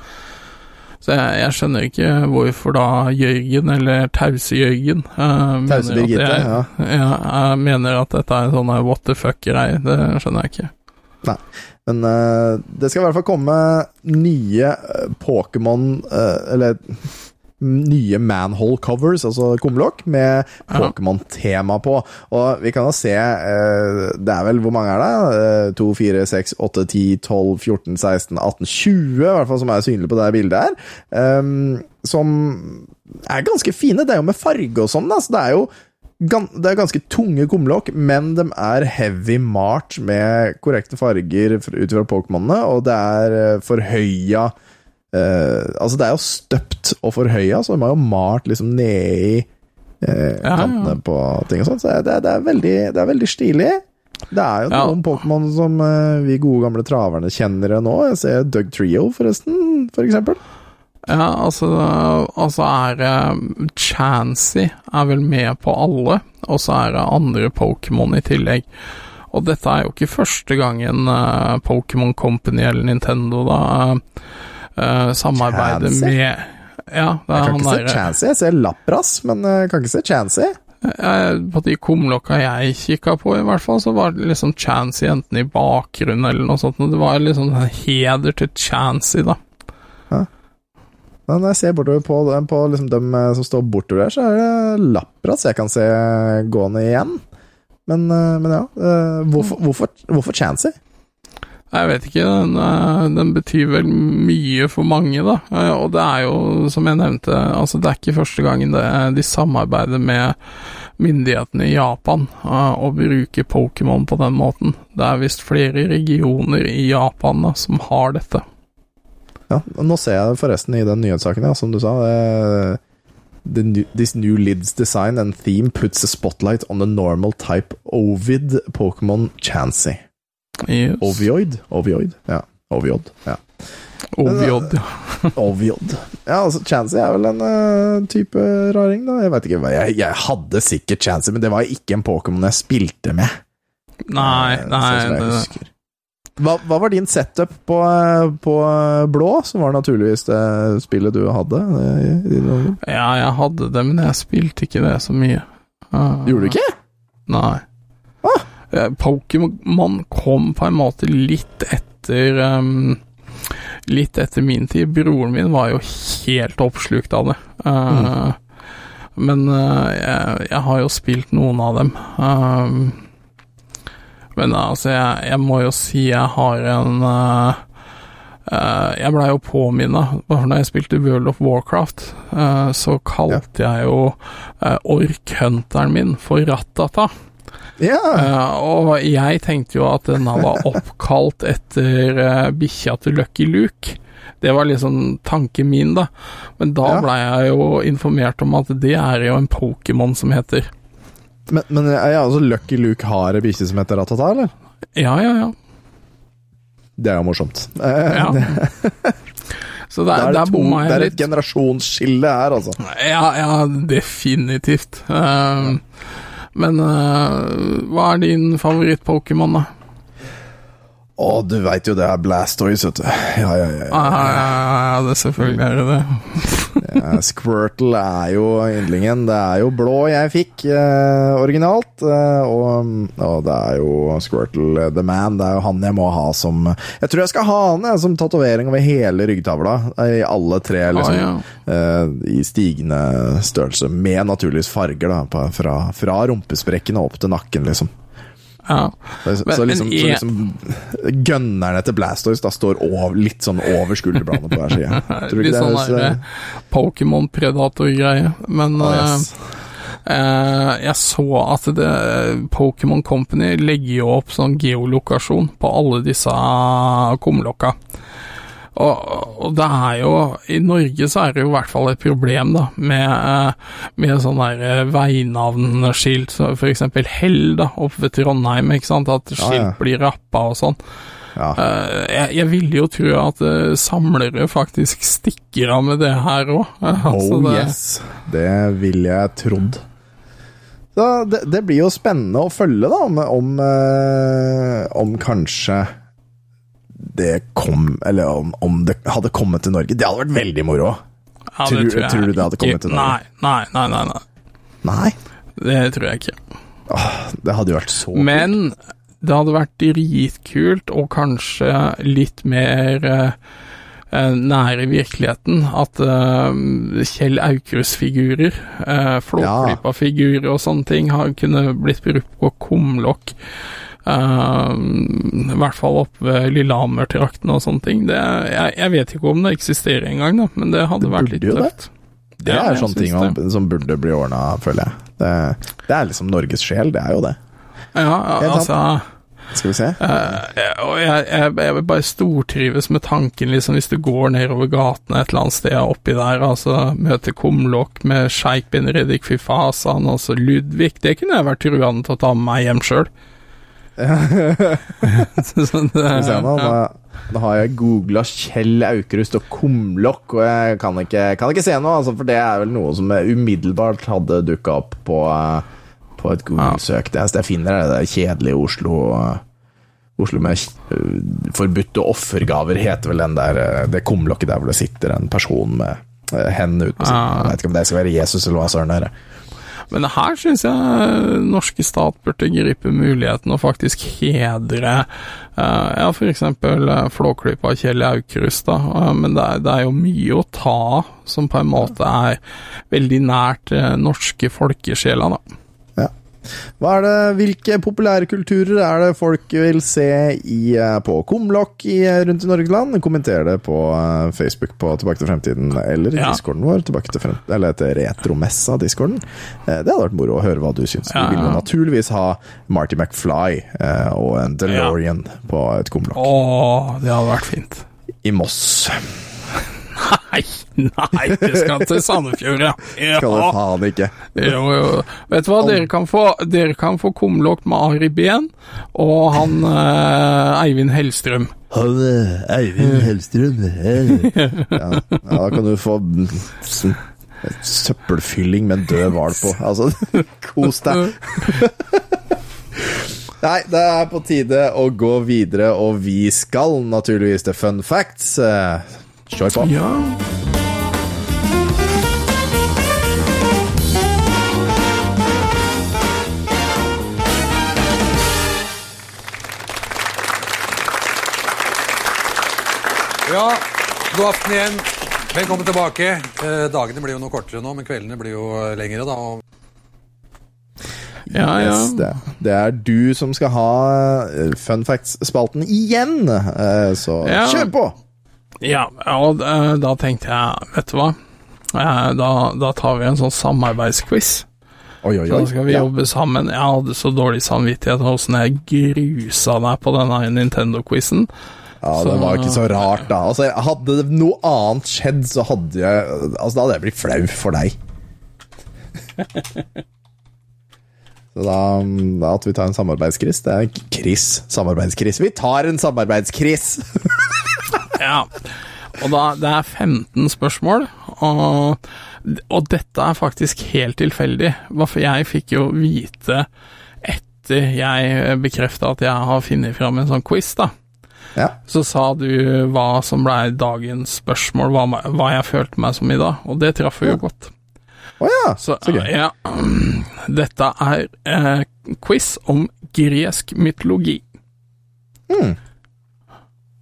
Så jeg, jeg skjønner ikke hvorfor da Jørgen, eller Tause-Jørgen uh, Tause Birgitte, ja. ja, jeg mener at dette er en sånn what the fuck-greie. Det skjønner jeg ikke. Nei, Men uh, det skal i hvert fall komme nye eh, Pokémon uh, Eller nye manhole covers, altså kumlokk, med Pokémon-tema på. Og vi kan jo se eh, Det er vel Hvor mange er det? Eh, 2, 4, 6, 8, 10, 12, 14, 16, 18, 20, i hvert fall som er synlige på det bildet her. Ehm, som er ganske fine. Det er jo med farge og sånn, da, så det er jo det er ganske tunge kumlokk, men de er heavy mart med korrekte farger ut fra Pokémonene, og det er eh, forhøya eh, Altså, det er jo støpt og forhøya, så de har jo malt liksom nedi eh, Ja, ja. på ting og sånt, så det, det, er veldig, det er veldig stilig. Det er jo Ja. noen Pokémon som uh, vi gode gamle traverne kjenner nå. Jeg ser Doug Trio, forresten, for eksempel. Ja, altså, altså er uh, Chansey er vel med på alle, og så er det andre Pokémon i tillegg. Og dette er jo ikke første gangen Pokémon Company eller Nintendo da eh, eh, samarbeider med Ja, det Jeg kan ikke se Chancy. Jeg ser Lapras, men jeg kan ikke se Chansey. Eh, På de kumlokka jeg kikka på, i hvert fall, så var det liksom Chansey enten i bakgrunnen eller noe sånt. Det var liksom en heder til Chansey, da. Men når jeg ser bortover på, på liksom dem eh, som står bortover der, så er det Lapras jeg kan se gående igjen. Men, eh, men ja, eh, hvorfor, hvorfor, hvorfor Chansey? Jeg vet ikke, den, eh, den betyr vel mye for mange, da. Eh, Og det er jo, som jeg nevnte, altså det er ikke første gangen det, de samarbeider med myndighetene i Japan eh, og bruker Pokémon på den måten. Det er visst flere regioner i Japan da, som har dette. Ja, nå ser jeg forresten i den nyhetssaken, ja, som du sa. det this new lids design and theme puts a spotlight on the normal type Ovid Pokémon Chansey. Yes. Ovioid? Ovioid? Ja. Oviod. Ja. Oviod, ja. Oviod. Ja, altså Chansey er vel en uh, type raring, da. Jeg vet ikke jeg, jeg hadde sikkert Chansey, men det var ikke en Pokémon jeg spilte med. Nei, eh, nei sånn det. Hva, hva var din setup på, eh, på blå, som var naturligvis det spillet du hadde? I, i? Ja, jeg hadde det, men jeg spilte ikke det så mye. Uh, Gjorde du ikke? Nei. Eh, Pokémon kom på en måte litt etter um, Litt etter min tid. Broren min var jo helt oppslukt av det. Eh, Men uh, jeg, jeg har jo spilt noen av dem. Uh, men altså, jeg, jeg må jo si jeg har en Jeg blei jo påminna, bare da jeg spilte World of Warcraft, så kalte jeg jo uh, orkhunteren min for Ratata. Ja. Uh, og jeg tenkte jo at denne var oppkalt etter uh, bikkja til Lucky Luke. Det var liksom tanken min, da. Men da Ja. blei jeg jo informert om at det er jo en Pokémon som heter. Men, men ja, altså Lucky Luke har ei bikkje som heter Ratata, eller? Ja, ja, ja. Det er jo morsomt. Eh, ja. Så der, der, der bomma jeg litt. det er et litt. generasjonsskille her, altså. Ja, ja, definitivt. Eh, men uh, hva er din favoritt-Pokémon, da? Å, du veit jo det er Blastoise, vet du. Ja, ja, ja. ja. Ah, det selvfølgelig er det det. Ja, Squirtle er jo yndlingen. Det er jo blå jeg fikk eh, originalt. Eh, og, og det er jo Squirtle eh, the man. Det er jo han jeg må ha som Jeg tror jeg skal ha han jeg, som tatovering over hele ryggtavla. I alle tre, liksom. Ah, eh, I stigende størrelse. Med naturligvis farger, da. På, fra, fra rumpesprekken og opp til nakken, liksom. Ja. Så, Men- så, liksom, men så liksom Gunnerne til Blastoise da står over, litt sånn over skulderbladene på hver side. Tror Litt sånn det der eh, Pokémon Predator-greie. Men Å, yes. eh, eh, jeg så at det Pokémon Company legger jo opp sånn geolokasjon på alle disse kumlokka. Og, og det er jo I Norge så er det jo i hvert fall et problem, da, med, eh, med sånn der eh, veinavnskilt, så for eksempel Hell, da, oppe ved Trondheim, ikke sant, at skilt ja. blir rappa og sånn. Ja. Eh, jeg, jeg ville jo tro at samlere faktisk stikker av med det her òg. Oh yes, det ville jeg trodd. Det, det blir jo spennende å følge, da, om, om, om kanskje det kom Eller om, om det hadde kommet til Norge. Det hadde vært veldig moro. Ja, Tror- jeg tror du det hadde kommet til Norge? nei, nei, nei, nei. Nei, Det tror jeg ikke. det hadde jo vært så Men det hadde vært dritkult, og kanskje litt mer eh, eh, nære virkeligheten, at eh, Kjell Aukrust-figurer, uh, Flåklypa-figurer og sånne ting, har kunne blitt brukt på kumlokk. Eh, I hvert fall oppe ved Lillehammer-trakten og sånne ting. Det, jeg, jeg vet ikke om det eksisterer engang, da, men det hadde Det vært litt tøft. det. Det er jeg sånne ting man, som burde bli ordna, føler jeg. Det, det er liksom Norges sjel, det er jo det. Ja, altså Skal vi se. Uh, og jeg, jeg, jeg bare stortrives med tanken, liksom, hvis du går nedover gatene et eller annet sted oppi der, altså møter kumlokk med sjeik bin fy Fifasan, og så Ludvig, det kunne jeg vært truende til å ta med meg hjem sjøl. Vi se nå, da har jeg googla Kjell Aukrust og kumlokk, og jeg kan ikke, kan ikke se noe, altså, for det er vel noe som umiddelbart hadde dukka opp på, eh, på et Google-søk. Det eneste jeg finner, er det der kjedelige Oslo eh, Oslo med eh, forbudte offergaver, heter vel den der det kumlokket der hvor det sitter en person med hendene ut på siden. Ah. Jeg vet ikke om det skal være Jesus eller hva søren det er. Men her syns jeg norske stat burde gripe muligheten og faktisk hedre uh, ja, eksempel uh, Flåklypa Kjell Aukrust, da. Eh, men det er, det er jo mye å ta som på en måte er veldig nært uh, norske folkesjela, da. Ja. Hva er det, hvilke populære kulturer er det folk vil se i, eh, på kumlokk eh, rundt i Norgeland? Kommenter det på eh, Facebook på Tilbake til fremtiden, eller i Ja. discorden vår, tilbake til frem, eller til Retromessa-discorden. Det hadde vært moro å høre hva du syns. Ja, Vi vil jo naturligvis ha Marty McFly og en DeLorean på et kumlokk Åh, det hadde vært fint. i Moss. Nei, nei, det skal til Sandefjord, ja. Skal det ja. faen ikke. Jo, jo. Vet du hva, dere kan få, dere kan få kumlokk med Ari Behn og han eh, Eivind Hellstrøm. Han Eivind Hellstrøm ja, ja, da kan du få et søppelfylling med en død hval på. Altså, kos deg. Nei, det er på tide å gå videre, og vi skal naturligvis til fun facts. Kjør på. Ja. Ja, god aften igjen. Velkommen tilbake. Eh, dagene blir jo noe kortere nå, men kveldene blir jo eh, lengre, da. Og Ja, ja. Yes, det, det er du som skal ha eh, fun facts-spalten igjen, eh, så Ja. kjør på! Ja, og eh, da tenkte jeg, vet du hva? Eh, Da, da tar vi en sånn samarbeidsquiz. Oi, oi, Så da skal vi Ja. jobbe sammen. Jeg hadde så dårlig samvittighet av åssen jeg grusa deg på denne Nintendo-quizen. Ja, det var ikke så rart, da. Altså, hadde noe annet skjedd, så hadde jeg Altså, da hadde jeg blitt flau for deg. Så da, da at vi tar en samarbeidskris, det er Chris. Samarbeidskris. Vi tar en samarbeidskris! Ja. Og da, det er 15 spørsmål, og, og dette er faktisk helt tilfeldig. Jeg fikk jo vite etter jeg bekrefta at jeg har funnet fram en sånn quiz, da. Ja. Så sa du hva som blei dagens spørsmål, hva, hva jeg følte meg som i dag, og det traff jo godt. Å ja, Så, så gøy. ja, dette er eh, quiz om gresk mytologi. Hmm.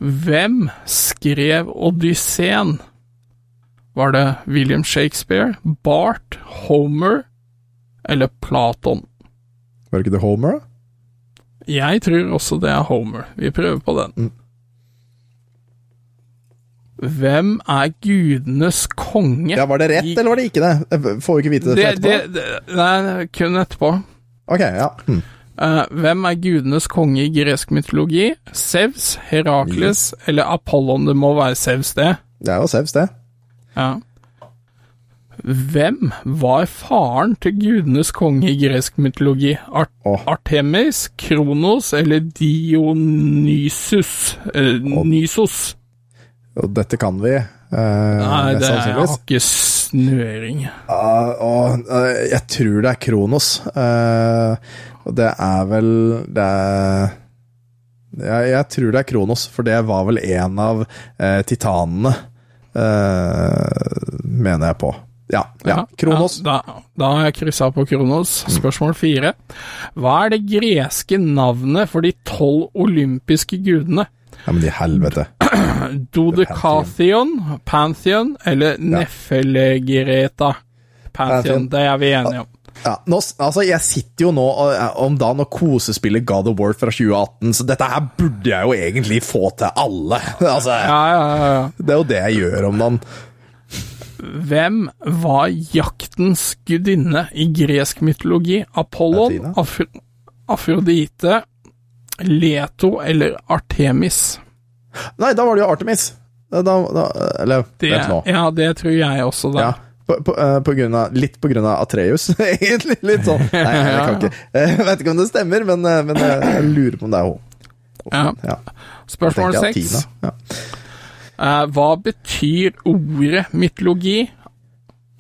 Hvem skrev Odysseen? Var det William Shakespeare, Bart, Homer eller Platon? Var det ikke det Homer, da? Jeg tror også det er Homer. Vi prøver på den. Mm. Hvem er gudenes konge? Ja, Var det rett, eller var det ikke det? Jeg får jo ikke vite det det, før det, etterpå. det, Nei, kun etterpå. Ok, ja. Hm. Eh, hvem er gudenes konge i gresk mytologi? Sevs, Herakles eller Apollon? Det må være Sevs, det. Det er jo Sevs, det. Ja. Hvem var faren til gudenes konge i gresk mytologi? Ar oh. Artemis, Kronos eller Dionysus? Eh, Nysos? Og dette kan vi. eh, Nei, det, jeg sannsynligvis. har ikke snøring. Uh, og, uh, jeg tror det er Kronos. Uh, og det er vel Det er jeg, jeg tror det er Kronos, for det var vel en av eh, titanene, eh, mener jeg på. Ja, ja. Kronos. Ja, da, da har jeg kryssa på Kronos. Spørsmål fire. Hva er det greske navnet for de tolv olympiske gudene? Ja, men i helvete. Dodekatheon, Pantheon eller Nefelegreta. Pantheon. Pantheon, det er vi enige om. Ja, nå, altså, jeg sitter jo nå eh, om dagen og kosespiller God of War fra 2018, så dette her burde jeg jo egentlig få til alle. altså, Ja, ja, ja, ja. Det er jo det jeg gjør om dagen. Hvem var jaktens gudinne i gresk mytologi? Apollon, Afrodite, Leto eller Artemis? Nei, da var det jo Artemis. Da, da, eller, Det, vent nå. ja, det tror jeg også, da. Ja, på, på, eh, på grunn av, litt på grunn av Atreus, egentlig. Litt sånn. Nei, jeg kan ikke Jeg vet ikke om det stemmer, men, eh, men jeg lurer på om det er hun. Ja. Ja. Spørsmål seks. Ja. Uh, hva betyr ordet mytologi?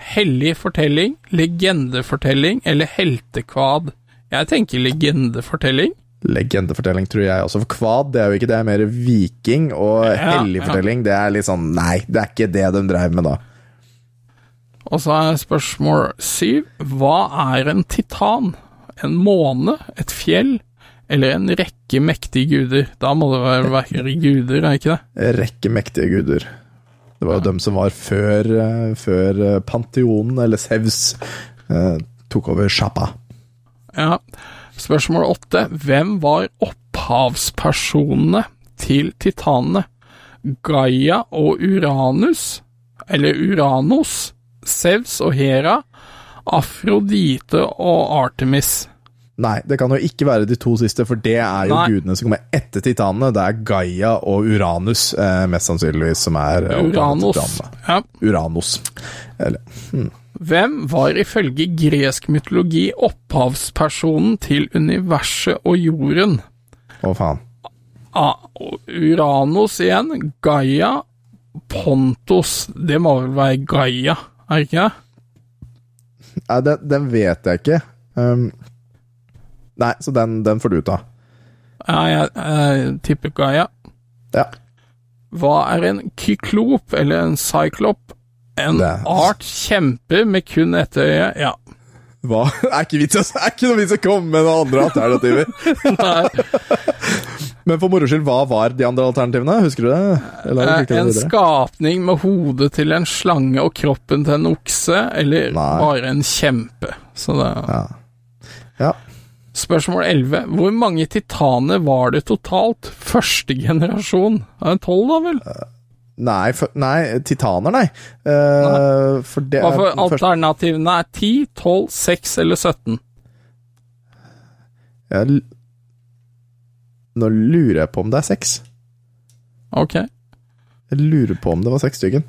Hellig fortelling, legendefortelling eller heltekvad? Jeg tenker legendefortelling. Legendefortelling, tror jeg også. For kvad det er jo ikke det, er mer viking. Og Ja, helligfortelling. ja. det er litt sånn Nei, det er ikke det de drev med da. Og så er spørsmål syv. Hva er en titan? En måne? Et fjell? Eller en rekke mektige guder? Da må det være, være guder, er ikke det? Rekke mektige guder. Det var jo dem som var før, eh, før eh, Pantheonen, eller Sevs, eh, tok over sjappa. Ja. Spørsmål åtte. Hvem var opphavspersonene til titanene? Gaia og Uranus? Eller Uranos? Sevs og Hera? Afrodite og Artemis? Nei, det kan jo ikke være de to siste, for det er jo Nei. gudene som kommer etter titanene. Det er Gaia og Uranus, eh, mest sannsynligvis, som er Uranos. Ja. Uranus. Eller Hvem var ifølge gresk mytologi opphavspersonen til universet og jorden? Å, faen. A Uranus igjen, Gaia, Pontos Det må vel være Gaia, er det ikke det? Nei, den, den vet jeg ikke. Um, nei, så den, den får du ta. Ja, jeg, jeg tipper Gaia. Ja. Hva er en kyklop, eller en cyklop? En Det art kjemper med kun ett øye. Ja. Hva? Er ikke, vits, er ikke noe vits å komme med noen andre alternativer. Men for moro skyld, hva var de andre alternativene? Husker du det? Eller har en videre? skapning med hodet til en slange og kroppen til en okse, eller Nei. bare en kjempe. Så det Ja. ja. Spørsmål 11. Hvor mange titaner var det totalt? Første generasjon? Er det tolv, da vel? Nei, for, nei titaner, nei. Eh, for det for er alternativene er 10, 12, 6 eller 17? jeg, Nå lurer jeg på om det er 6. Ok. Jeg lurer på om det var seks stykken.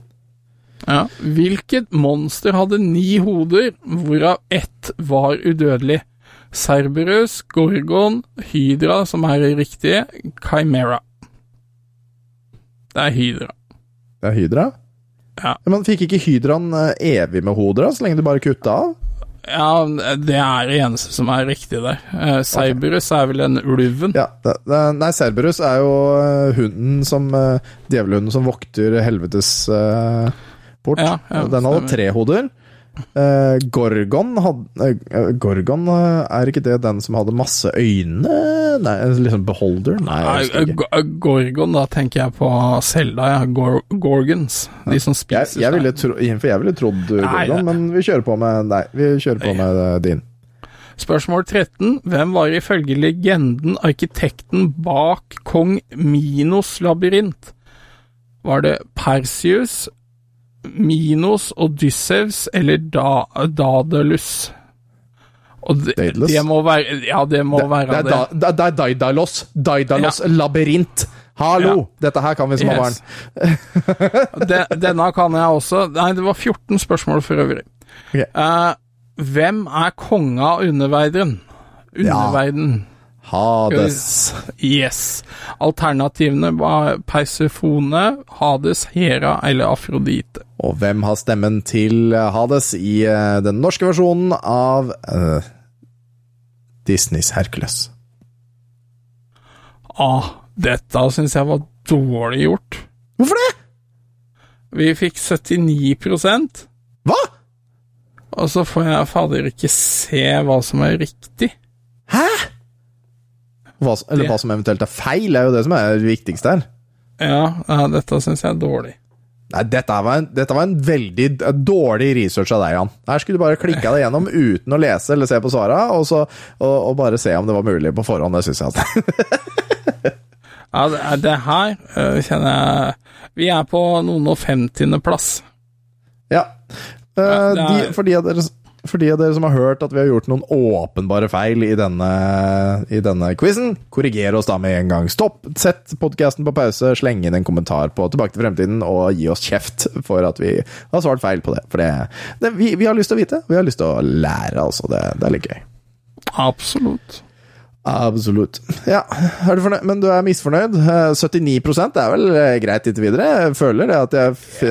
Ja. Hvilket monster hadde ni hoder, hvorav ett var udødelig? Cerberus, Gorgon, Hydra, som er det riktige, Chimera. Det er Hydra. Er Hydra? Ja. Men fikk ikke Hydraen eh, evig med hoder, så lenge du bare kutta av? Ja, det er det eneste som er riktig der. Eh, Cerberus er vel den ulven. Ja, det, det, Nei, Cerberus er jo eh, hunden som uh, Djevelhunden som vokter helvetes eh, port. Ja, ja, Den hadde tre hoder. Eh, Gorgon hadde uh, Gorgon, uh, er ikke det den som hadde masse øyne? Nei, liksom beholder? Nei, jeg Gorgon, da tenker jeg på Selda, ja. Gor Gorgons. De som spiser jeg, seg. ville tro, for jeg ville trodd Nei, Gorgon, det- men vi kjører på med Nei, vi kjører på med eh, din. Spørsmål 13. Hvem var ifølge legenden arkitekten bak kong Minos labyrint? Var det Perseus, Minos, Odysseus eller da Daedalus? Og det, det må være Ja, det må være Det er, det er, det er Daidalos. Daidalos labyrint. Hallo! Dette her kan vi som har barn. Yes. De, denne kan jeg også. Nei, det var 14 spørsmål for øvrig. Okay. Uh, hvem er konga av underverdenen? Underverden. Hades. Yes. Alternativene var Persefone, Hades, Hera eller Afrodite. Og hvem har stemmen til Hades i eh, den norske versjonen av uh, Disneys Hercules? Ah, dette syns jeg var dårlig gjort. Hvorfor det? Vi fikk 79 Hva? og så får jeg fader ikke se hva som er riktig. Hæ? Hva, eller Det- hva som eventuelt er feil, er jo det som er det viktigste her. Ja, dette syns jeg er dårlig. Nei, dette var en, dette var en veldig dårlig research av deg, Jan. Her skulle du bare klikka deg gjennom uten å lese eller se på svara, og, og, og bare se om det var mulig på forhånd. Det syns jeg at Ja, det, det her øh, kjenner jeg Vi er på noen og femtiendeplass. Ja. Uh, Ja, det er- de, for, de av dere, for de av dere som har hørt at vi har gjort noen åpenbare feil i denne, i denne quizen, korriger oss da med en gang. Stopp, sett podkasten på pause, sleng inn en kommentar på Tilbake til fremtiden, og gi oss kjeft for at vi har svart feil på det. For det, det vi, vi har lyst til å vite. Vi har lyst til å lære, altså. Det, det er litt gøy. Absolutt. Absolutt. Ja, er du fornøyd? Men du er misfornøyd? Eh, 79 er vel eh, greit inntil videre? Jeg føler det at jeg f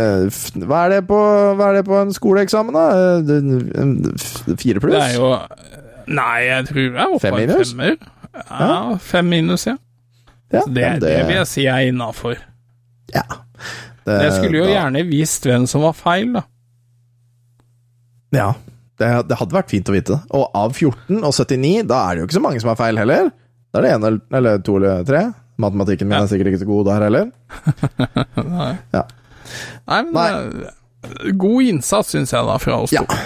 hva, er det på, hva er det på en skoleeksamen, da? Eh, det- Fire pluss? Det er jo Nei, jeg tror jeg oppe Fem på en minus? femmer. Ja, fem minus, ja. ja, Det, det, det vil jeg si er innafor. Ja. Det, Jeg skulle jo da- gjerne visst hvem som var feil, da. Ja. Det, det hadde vært fint å vite. Og av 14 og 79, da er det jo ikke så mange som har feil heller. Da er det ene eller, to eller tre. Matematikken min Ja. er sikkert ikke så god der heller. Nei, Ja. Nei men Nei. eh, God innsats, syns jeg, da, fra oss Ja. to.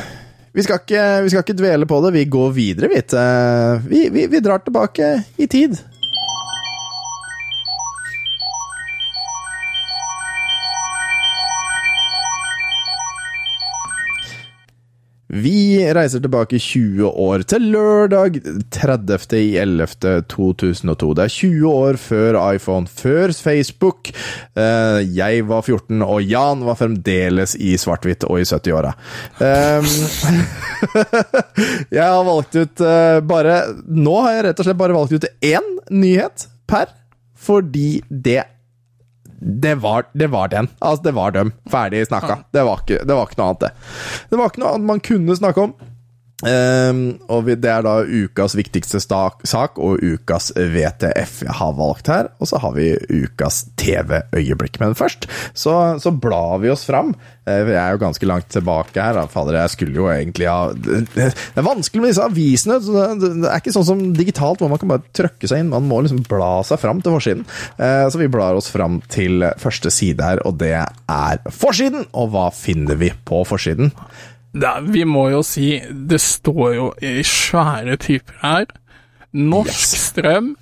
Vi skal, ikke, vi skal ikke dvele på det, vi går videre, vi. til- Vi, vi, vi drar tilbake i tid. Vi reiser tilbake 20 år, til lørdag 30.11.2002. Det er 20 år før iPhone, før Facebook. Eh, Jeg var 14, og Jan var fremdeles i svart-hvitt og i 70-åra. Um, jeg har valgt ut eh, bare Nå har jeg rett og slett bare valgt ut én nyhet per, fordi det det var, det var den. Altså, det var dem. Ferdig snakka. Det var, ikke, det var ikke noe annet, det. Det var ikke noe annet man kunne snakke om. Ehm, og vi, det er da ukas viktigste stak, sak og ukas VTF jeg har valgt her. Og så har vi ukas TV-øyeblikk. Men først så, så blar vi oss fram. Vi Jeg er jo ganske langt tilbake her. Fader, jeg skulle jo egentlig ha Det er vanskelig med disse avisene. Det er ikke sånn som digitalt, hvor man kan bare trøkke seg inn. Man må liksom bla seg fram til forsiden. Uh, Så vi blar oss fram til første side her, og det er forsiden! Og hva finner vi på forsiden? Da, vi må jo si Det står jo i svære typer her. Norsk Yes. strøm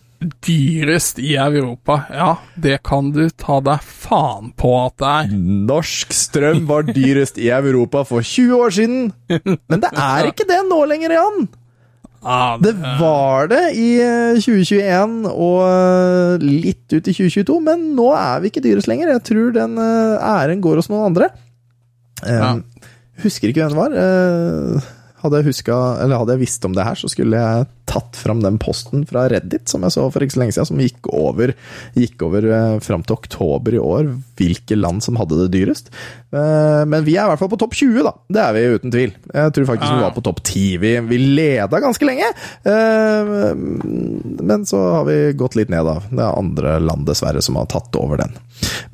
Dyrest i Europa. Ja, det kan du ta deg faen på at det er. Norsk strøm var dyrest i Europa for 20 år siden, men det er ikke det nå lenger, Jan. Det var det i eh, 2021 og eh, litt ut i 2022, men nå er vi ikke dyrest lenger. Jeg tror den eh, æren går hos noen andre. Eh, Ja. Husker ikke hvem det var. Eh, Hadde jeg, huska, eller hadde jeg visst om det her, så skulle jeg tatt fram den posten fra Reddit som jeg så for ikke så lenge siden, som gikk over, gikk over eh, fram til oktober i år, hvilke land som hadde det dyrest. Eh, men vi er i hvert fall på topp 20, da. Det er vi uten tvil. Jeg tror faktisk vi var på topp 10. Vi, vi leda ganske lenge, men så har vi gått litt ned, da. Det er andre land, dessverre, som har tatt over den.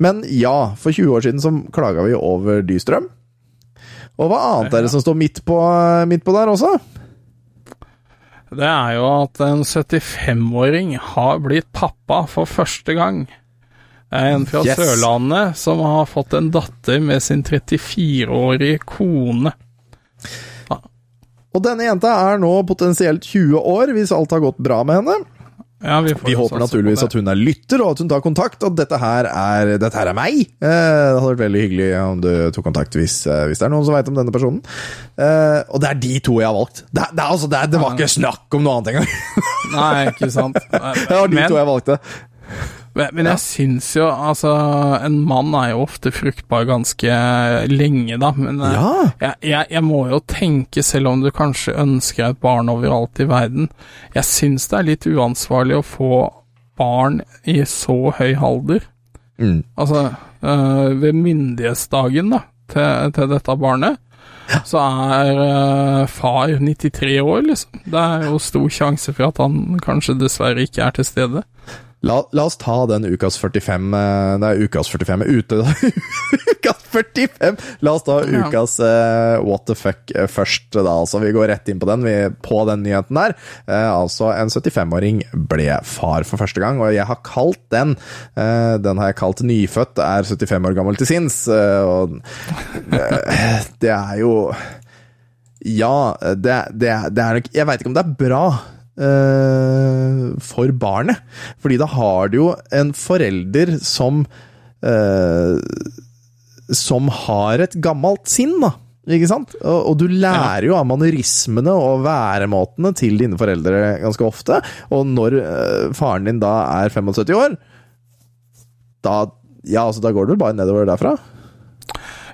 Men ja, for 20 år siden så klaga vi over dystrøm. Og hva annet er det som står midt på, midt på der også? Det er jo at en 75-åring har blitt pappa for første gang. En fra Yes. Sørlandet som har fått en datter med sin 34-årige kone. Og denne jenta er nå potensielt 20 år, hvis alt har gått bra med henne. Ja, vi, Vi håper naturligvis at hun er lytter, og at hun tar kontakt, og dette her er, dette her er meg. Eh, det hadde vært veldig hyggelig om du tok kontakt hvis, eh, hvis det er noen som veit om denne personen. Eh, og det er de to jeg har valgt. Det, det, altså, det, det var ikke snakk om noe annet engang. Nei, ikke sant. Det var de Men- to jeg valgte. Men, jeg jeg syns jo altså En mann er jo ofte fruktbar ganske lenge, da. Men eh, Ja. jeg, jeg, jeg må jo tenke, selv om du kanskje ønsker et barn overalt i verden Jeg syns det er litt uansvarlig å få barn i så høy alder. Mm. Altså eh, ved myndighetsdagen da til, til dette barnet. Så er uh, far 93 år, liksom. Det er jo stor sjanse for at han kanskje dessverre ikke er til stede. La, la oss ta den ukas 45 eh, Nei, ukas 45 er ute, ukas 45! La oss ta ukas uh, what the fuck eh, først, da. Altså, vi går rett inn på den, vi, på den nyheten der. Uh, altså, en 75-åring ble far for første gang, og jeg har kalt den uh, Den har jeg kalt 'Nyfødt er 75 år gammel til sinns', og det er jo Ja, det, det, det er nok Jeg veit ikke om det er bra eh, for barnet. Fordi da har du jo en forelder som eh, Som har et gammelt sinn, da. Ikke sant? Og, og du lærer jo av manerismene og væremåtene til dine foreldre ganske ofte. Og når eh, faren din da er 75 år, da, ja, altså, da går det vel bare nedover derfra?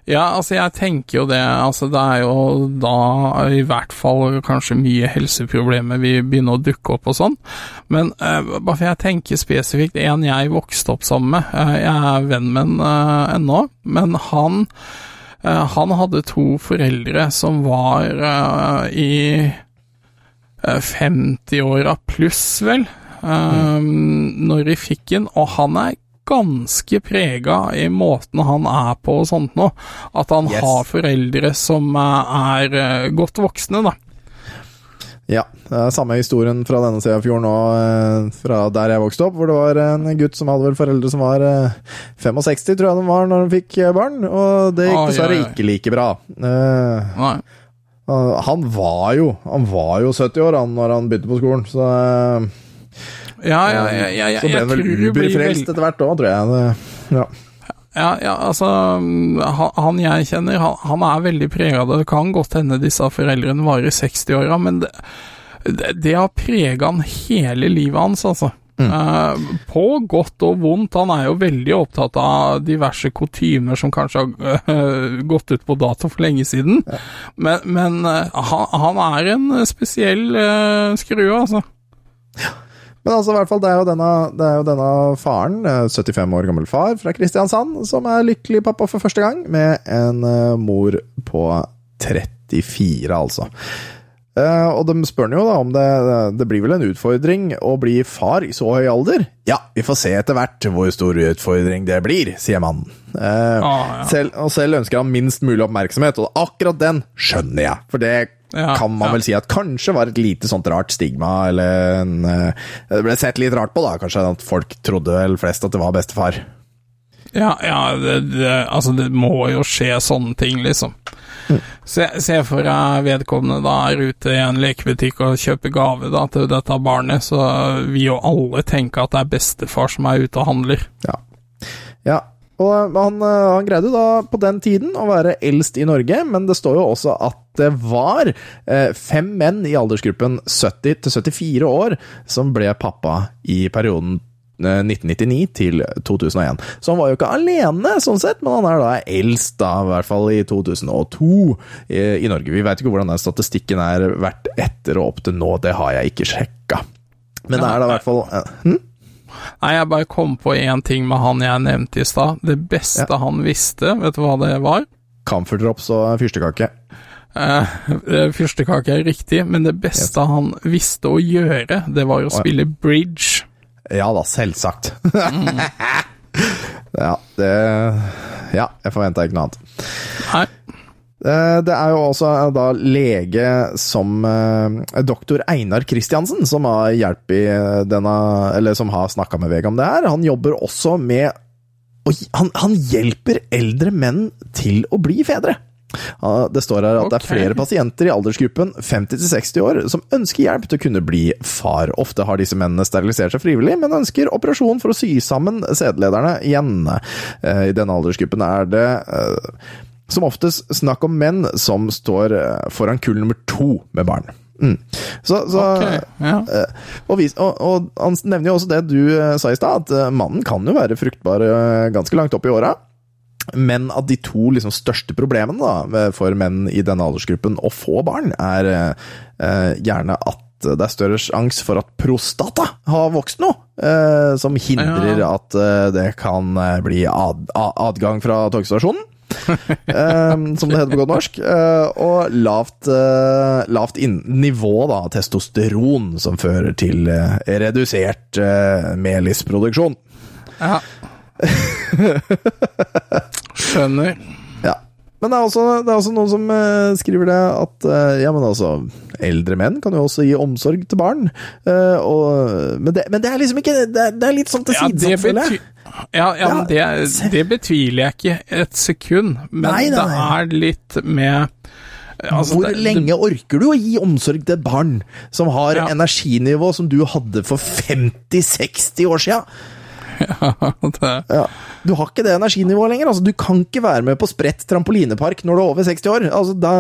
Ja, altså jeg tenker jo det. Altså det er jo da i hvert fall kanskje mye helseproblemer vil begynne å dukke opp og sånn. Men uh, bare for jeg tenker spesifikt en jeg vokste opp sammen med. Uh, jeg er venn med en uh, ennå, men han uh, han hadde to foreldre som var i eh, 50-åra pluss, vel, eh, når de fikk den, og han er ganske prega i måten han er på og sånt nå. At han Yes. har foreldre som eh, er eh, godt voksne, da. Ja, det er samme historien fra denne sida av fjorden og eh, fra der jeg vokste opp, hvor det var en gutt som hadde vel foreldre som var eh, 65, tror jeg de var når de fikk barn, og det gikk dessverre oi, oi. ikke like bra. Nei. Han var jo Han var jo 70 år han når han begynte på skolen, så Ja, ja, ja, ja, ja, Så ble han vel Uber-frelst etter hvert òg, tror jeg. Det, ja. Ja, ja, altså mm, han, jeg kjenner, han, han er veldig prega av det. Det kan godt hende disse foreldrene var i 60-åra, men det, det, det har prega han hele livet hans, altså. Eh, på godt og vondt. Han er jo veldig opptatt av diverse kutymer som kanskje har eh, gått ut på dato for lenge siden. Men, men eh, han, han er en spesiell skrue, altså. Men altså, i hvert fall, det er jo denne, det er jo denne faren, eh, 75 år gammel far fra Kristiansand, som er lykkelig pappa for første gang, med en eh, mor på 34, altså. Eh, og de spør jo da om det Det blir vel en utfordring å bli far i så høy alder? Ja, vi får se etter hvert hvor stor utfordring det blir, sier mannen. Eh, Ah, ja. selv, og selv ønsker han minst mulig oppmerksomhet, og akkurat den skjønner jeg. For det Ja, kan man ja. vel si at kanskje var et lite sånt rart stigma, eller en, eh, Det ble sett litt rart på, da. Kanskje at folk trodde vel flest at det var bestefar. Ja, ja det, det, altså det må jo skje sånne ting, liksom. Se, se for deg vedkommende da er ute i en lekebutikk og kjøper gave da til dette barnet, så vil jo alle tenke at det er bestefar som er ute og handler. Ja. ja. Og han, eh, han greide da på den tiden å være eldst i Norge, men det står jo også at det var eh, fem menn i aldersgruppen 70 til 74 år som ble pappa i perioden eh, 1999 til 2001. Så han var jo ikke alene, sånn sett, men han er da eldst, da, i hvert fall i 2002 i, i Norge. Vi veit ikke hvordan den statistikken er vært etter og opp til nå, det har jeg ikke sjekka. Men det er da i hvert fall eh, hm? Nei, jeg bare kom på én ting med han jeg nevnte i stad. Det beste Ja. han visste, vet du hva det var? Camphor og fyrstekake. Eh, eh, Fyrstekake er riktig, men det beste han visste å gjøre, det var å ja. spille bridge. Ja da, selvsagt. ja, det Ja, jeg forventa ikke noe annet. Nei, Det er jo også eh, da lege som eh, doktor Einar Kristiansen som har hjulpet i denne Eller som har snakka med VG om det her. Han jobber også med han, han hjelper eldre menn til å bli fedre. Det står her at det er flere pasienter i aldersgruppen 50-60 år som ønsker hjelp til å kunne bli far. Ofte har disse mennene sterilisert seg frivillig, men ønsker operasjon for å sy sammen sædlederne igjen. Eh, I denne aldersgruppen er det eh, som oftest snakk om menn som står eh, foran kull nummer to med barn. Mm. Så, så okay, ja. Eh, og, vis, og, og han nevner jo også det du eh, sa i stad, at mannen kan jo være fruktbar ganske langt opp i åra. Men at de to liksom, største problemene da, for menn i denne aldersgruppen å få barn, er eh, gjerne at det er større sjanse for at prostata har vokst noe, eh, som hindrer Ja. at eh, det kan bli ad, ad, adgang fra togstasjonen. Eh, som det heter på godt norsk. Uh, og lavt, uh, lavt nivå da, testosteron, som fører til uh, redusert melisproduksjon. ja. Skjønner. Ja. Men det er også, det er også noen som eh, skriver det at eh, ja, men altså, eldre menn kan jo også gi omsorg til barn. Eh, og, men, det, men det er liksom ikke Det er, det er litt sånn til side, tilsidesatt, føler jeg. ja, ja, men det, det betviler jeg ikke et sekund, men Nei, nei, det er litt med altså, Hvor lenge orker du å gi omsorg til et barn som har Ja. energinivå som du hadde for 50-60 år sia? det, Ja. Du har ikke det energinivået lenger. Altså, du kan ikke være med på spredt trampolinepark når du er over 60 år. Altså, da,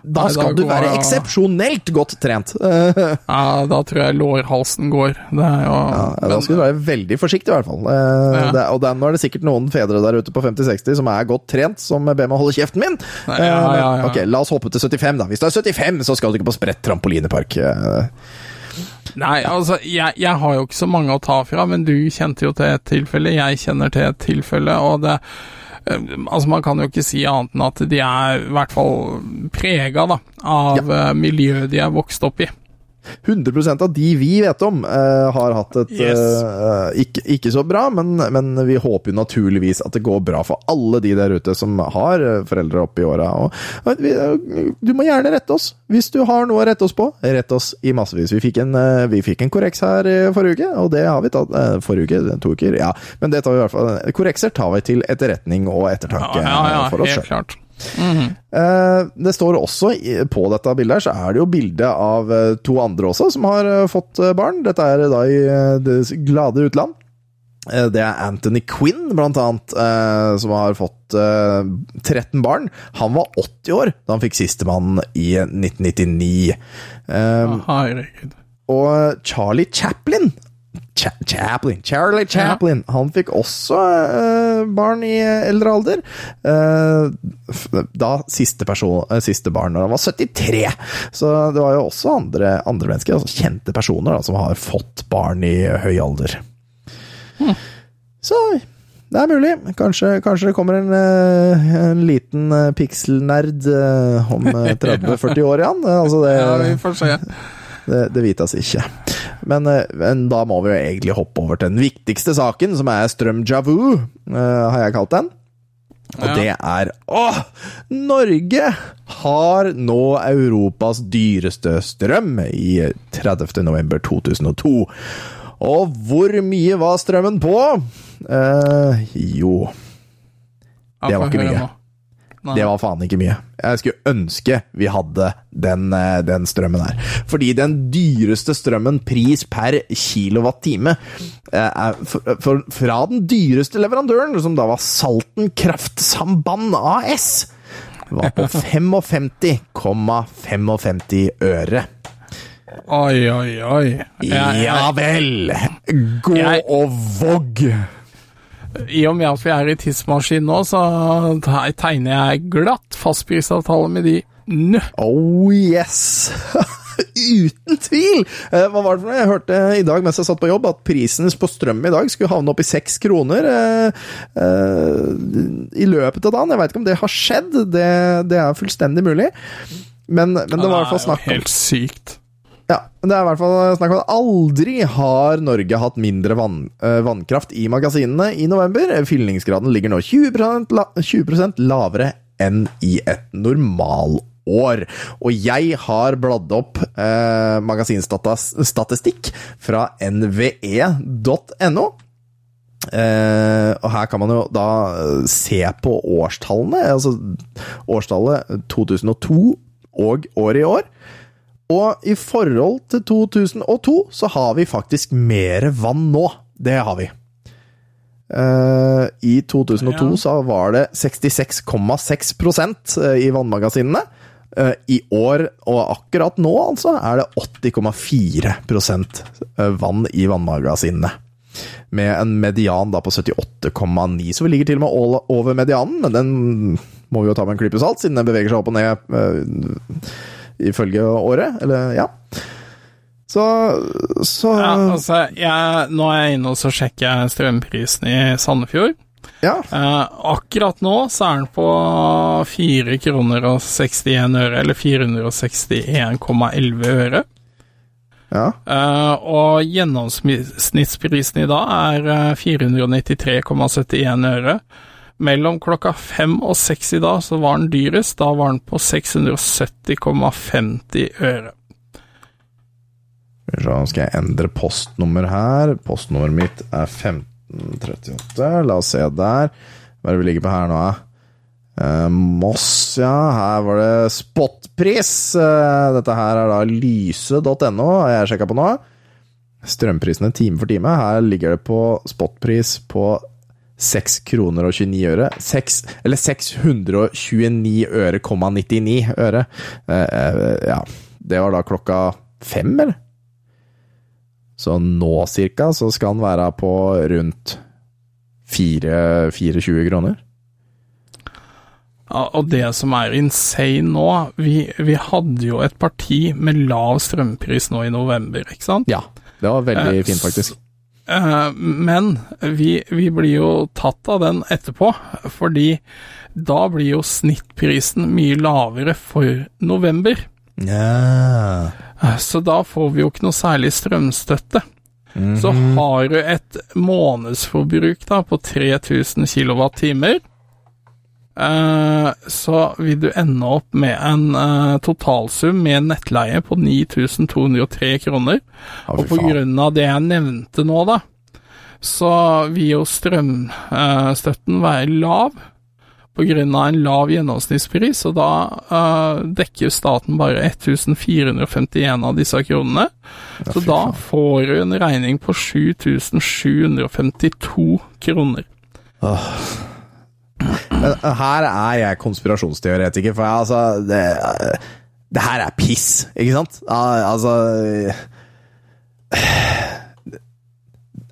da Nei, skal da du være eksepsjonelt godt trent. Eh, ja, da tror jeg lårhalsen går. Det jo Ja, da skal du være veldig forsiktig, i hvert fall. Eh, det, og det, nå er det sikkert noen fedre der ute på 50-60 som er godt trent, som ber meg holde kjeften min. Nei, Eh, ja, ja. Ok, la oss hoppe til 75, da. Hvis du er 75, så skal du ikke på spredt trampolinepark. Eh, Nei, altså, jeg, jeg har jo ikke så mange å ta fra, men du kjente jo til et tilfelle, jeg kjenner til et tilfelle, og det eh, Altså, man kan jo ikke si annet enn at de er i hvert fall prega, da, av ja. miljøet de er vokst opp i. 100% av de vi vet om, uh, har hatt et Yes. uh, ikke, ikke så bra, men, men vi håper jo naturligvis at det går bra for alle de der ute som har foreldre oppe i åra. Du må gjerne rette oss. Hvis du har noe å rette oss på, rett oss i massevis. Vi fikk en, uh, vi fikk en korreks her forrige uke, og det har vi tatt Forrige uke? To uker? Ja, men det tar vi i hvert fall. Korrekser tar vi til etterretning og ettertanke ja, ja for oss sjøl. Eh, Det står også på dette bildet her, så er det jo bilde av eh, to andre også som har eh, fått barn. Dette er da i det glade utland. Det er Anthony Quinn, blant annet, som har fått eh, 13 barn. Han var 80 år da han fikk sistemann i 1999. Eh, Herregud. og Charlie Chaplin Cha Chaplin, Charlie Chaplin Han fikk også barn i eldre alder. Eh, da siste, person, eh, siste barn når han var 73. Så det var jo også andre, andre mennesker, altså kjente personer, da, som har fått barn i høy alder. Så det er mulig. Kanskje, kanskje det kommer en, eh, en liten pikselnerd om eh, 30-40 år igjen. Altså det, Ja, vi får se. det, det vites ikke. Men, eh, men da må vi jo egentlig hoppe over til den viktigste saken, som er strøm javu, eh, har jeg kalt den. Og Ja. det er Åh! Norge har nå Europas dyreste strøm i 30. november 2002. Og hvor mye var strømmen på? Eh, jo Det var ikke mye. Nei. Det var faen ikke mye. Jeg skulle ønske vi hadde den, eh, den strømmen her. Fordi den dyreste strømmen, pris per kilowattime, eh, er fra den dyreste leverandøren, som da var Salten Kraftsamband AS, var på 55,55 øre. Oi, oi, oi. Jeg- Ja vel! Gå Jeg- og vogg! I og med at vi er i tidsmaskin nå, så tegner jeg glatt fastprisavtale med de nå. Oh yes! Uten tvil! Eh, Hva var det for noe? Jeg hørte i dag mens jeg satt på jobb, at prisen på strøm i dag skulle havne opp i seks kroner eh, eh, i løpet av dagen. Jeg veit ikke om det har skjedd, det, det er fullstendig mulig. Men, men det var i hvert fall snakk om helt sykt. Ja, det er i hvert fall snakk om at aldri har Norge hatt mindre vann, eh, vannkraft i magasinene i november. Fyllingsgraden ligger nå 20, la, 20 lavere enn i et normalår. Og jeg har bladd opp eh, magasinstatistikk fra nve.no. Eh, og her kan man jo da eh, se på årstallene, altså årstallet 2002 og året i år. Og i forhold til 2002 så har vi faktisk mer vann nå. Det har vi. Eh, I 2002 Ja. så var det 66,6% i vannmagasinene. Eh, I år, og akkurat nå altså, er det 80,4% vann i vannmagasinene. Med en median da på 78,9, så vi ligger til og med over medianen, men den må vi jo ta med en klype salt, siden den beveger seg opp og ned eh, ifølge året. Eller, ja. Så, så Ja, altså, jeg, nå er jeg inne og så sjekker jeg strømprisen i Sandefjord. ja. Eh, akkurat nå så er den på 4 kroner og 61 øre, eller 461,11 øre. ja. Eh, og gjennomsnittsprisen i dag er eh, 493,71 øre. Mellom klokka fem og seks i dag så var den dyrest. Da var den på 670,50 øre. Så skal jeg endre postnummer her. Postnummeret mitt er 1538. La oss se der. Hva er det vi ligger på her nå, da? Eh, Moss, ja. Her var det spotpris. Eh, dette her er da lyse.no, jeg sjekka på nå. Strømprisene time for time. Her ligger det på spotpris på 6 kroner og 29 øre. 6, eller 629 øre, 99 øre. Eh, eh, ja. Det var da klokka fem, eller? Så nå cirka så skal den være på rundt 4 24 kroner. Ja, og det som er insane nå vi, vi hadde jo et parti med lav strømpris nå i november, ikke sant? Ja, det var veldig Eh, fint, faktisk. Eh, men vi, vi blir jo tatt av den etterpå, fordi da blir jo snittprisen mye lavere for november. Ja. Eh, Så da får vi jo ikke noe særlig strømstøtte. Så Mhm. har du et månedsforbruk da på 3000 kWt, så vil du ende opp med en eh, totalsum med nettleie på 9203 kroner. Ja, Og på grunn av det jeg nevnte nå, da, så vil jo strømstøtten være lav på grunn av en lav gjennomsnittspris, og da uh, dekker staten bare 1451 av disse kronene. Ja, Så da får du en regning på 7752 kroner. Men her er jeg konspirasjonsteoretiker, for jeg, altså det, det her er piss, ikke sant? Altså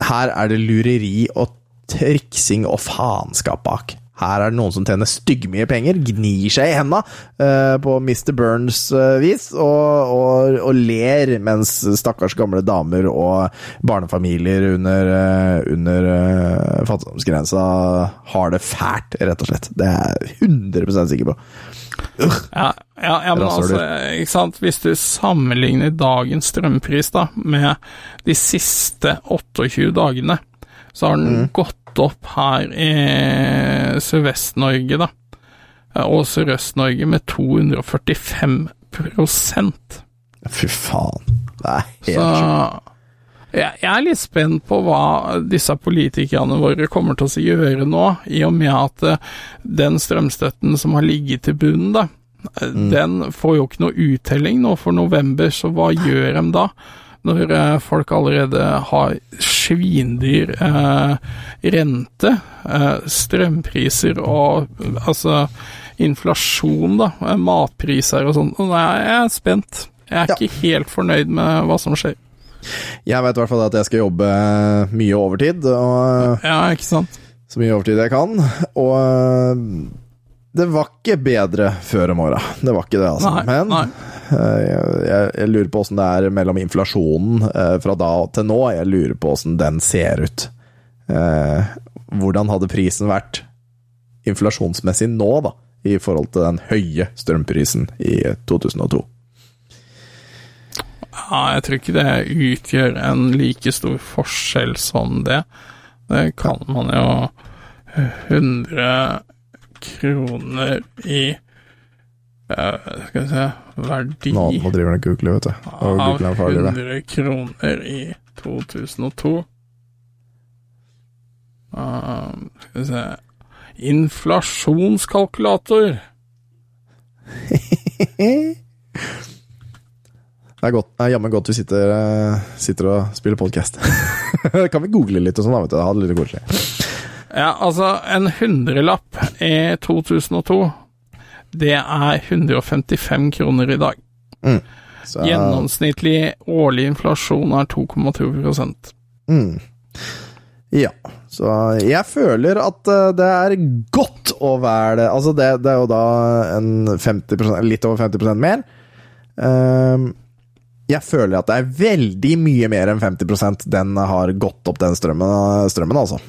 Her er det lureri og triksing og faenskap bak. Her er det noen som tjener styggmye penger, gnir seg i henda uh, på Mr. Burns-vis, og, og, og ler mens stakkars gamle damer og barnefamilier under, uh, under eh, fattigdomsgrensa har det fælt, rett og slett. Det er jeg 100 sikker på. Ja, ja, ja men altså, ikke sant, hvis du sammenligner dagens strømpris da, med de siste 28 dagene, så har den gått opp her i Sørvest-Norge, da, og Sørøst-Norge med 245 Fy faen. Det er helt sjukt. Jeg, er litt spent på hva disse politikerne våre kommer til å gjøre nå, i og med at eh, den strømstøtten som har ligget i bunnen, da, mm. den får jo ikke noe uttelling nå for november, så hva gjør de da? Når eh, folk allerede har svindyr eh, rente, eh, strømpriser og eh, altså inflasjon, da, eh, matpriser og sånn. Jeg er spent. Jeg er Ja. ikke helt fornøyd med hva som skjer. Jeg vet i hvert fall at jeg skal jobbe mye overtid, og Ja, ikke sant? så mye overtid jeg kan. Og eh, det var ikke bedre før om åra. Det var ikke det, altså. Nei, Men nei. eh, jeg, jeg, jeg lurer på åssen det er mellom inflasjonen eh, fra da til nå. Jeg lurer på åssen den ser ut. Eh, hvordan hadde prisen vært inflasjonsmessig nå, da? I forhold til den høye strømprisen i 2002. Ja, jeg tror ikke det utgjør en like stor forskjell som det. Det kan man jo 100 kroner i Uh, Skal vi se Verdi Nå, nå driver og googler, vet du. Og av googler han farlig, det. 100 kroner i 2002. Uh, skal vi se Inflasjonskalkulator. Det er godt, jammen godt vi sitter, eh, sitter og spiller podkast. kan vi google litt og sånn, da, vet du. Ha det litt koselig. Ja, altså, en hundrelapp i 2002, det er 155 kroner i dag. Så, Gjennomsnittlig årlig inflasjon er 2,2 mm. Ja. Så jeg føler at eh, det er godt å være det. Altså, det, det er jo da en 50% litt over 50% mer. Um, jeg føler at det er veldig mye mer enn 50% den har gått opp, den strømmen, strømmen altså.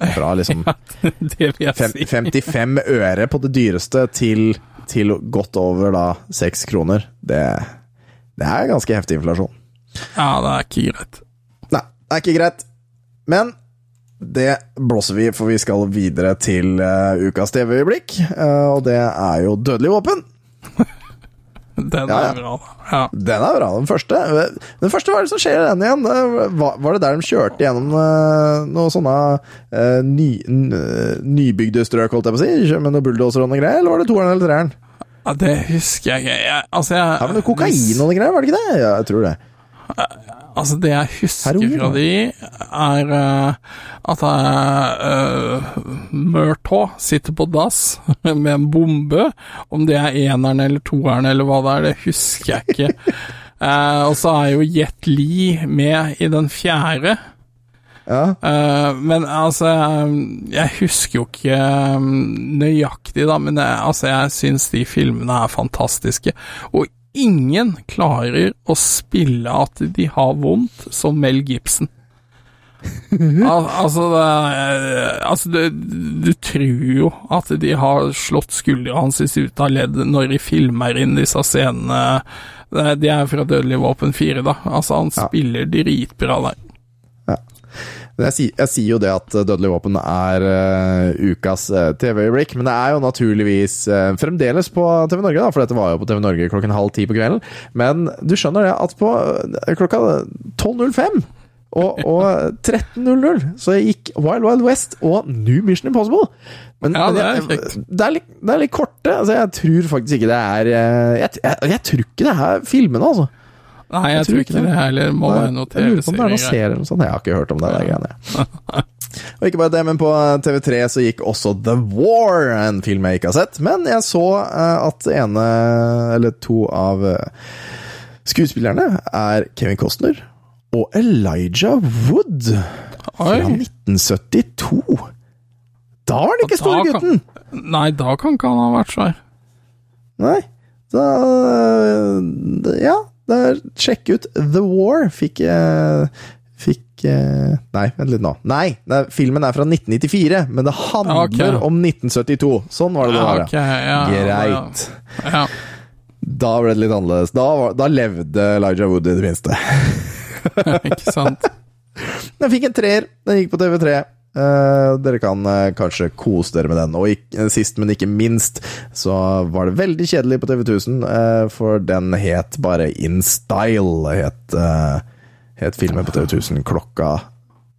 Fra liksom fem, si. 55 øre på det dyreste til, til godt over da 6 kroner. Det, det er ganske heftig inflasjon. Ja, det er ikke greit. Nei, det er ikke greit. Men det blåser vi, for vi skal videre til uh, ukas TV-øyeblikk. Uh, og det er jo Dødelig våpen. Den Ja, ja. er bra. Ja. Den er bra, den første. Den første, Hva er det som skjer i den igjen? Var, var det der de kjørte gjennom eh, noen sånne eh, ny, eh, nybygde strøk, holdt jeg på å si? Med noen bulldosere og noe greier? Eller var det toeren eller treeren? ja, det husker jeg ikke. Jeg, altså, jeg, Ja, men det kokain og noe greier, var det ikke det? Ja, jeg tror det. Altså, det jeg husker Heroin, fra de, er uh, at uh, Murtaugh sitter på dass med en bombe. Om det er eneren eller toeren eller hva det er, det husker jeg ikke. uh, og så er jo Jet Li med i den fjerde. Ja. Eh, men altså, jeg husker jo ikke eh, nøyaktig, da, men jeg, altså, jeg syns de filmene er fantastiske. Og ingen klarer å spille at de har vondt som Mel Gibson. Al altså, det, altså det, du tror jo at de har slått skuldra hans ut av ledd når de filmer inn disse scenene. De er fra Dødelig våpen 4, da. Altså, han Ja. spiller dritbra der. Jeg, jeg sier jo det at Dødelig våpen er uh, ukas uh, TV-øyeblikk, men det er jo naturligvis uh, fremdeles på TV Norge, da, for dette var jo på TV Norge klokken halv ti på kvelden. Men du skjønner det at på eh, klokka 12.05 og, og 13.00 så gikk Wild Wild West og New Mission Impossible. Men, Ja, det er jeg- det, er litt, det er litt korte. Altså, jeg tror faktisk ikke det er eh, Jeg, jeg, jeg tror ikke det er filmene, altså. Nei, jeg, tror ikke det heller. Må være noe jeg lurer på om det er TV-serie. eller noe sånt. Jeg har ikke hørt om det. der greiene. Og ikke bare det, men på TV3 så gikk også The War, en film jeg ikke har sett. Men jeg så eh, at ene, eller to av eh, skuespillerne er Kevin Costner og Elijah Wood fra Oi, 1972. Da var han ikke store kan- gutten! nei, da kan ikke han ha vært svær. Nei. Da eh, Ja, der, sjekk ut The War. Fikk eh, Fikk eh, Nei, vent litt nå. Nei, nei, filmen er fra 1994, men det handler okay. om 1972. Sånn var det det var. Okay, ja, Greit. Ja. Da ble det litt annerledes. Da, var, da levde Elijah Wood i det minste. ikke sant. Den fikk en treer. Den gikk på TV3. Eh, dere kan eh, kanskje kose dere med den. Og eh, sist, men ikke minst, så var det veldig kjedelig på TV 1000, eh, for den het bare In Style. Het, het filmen på TV 1000 klokka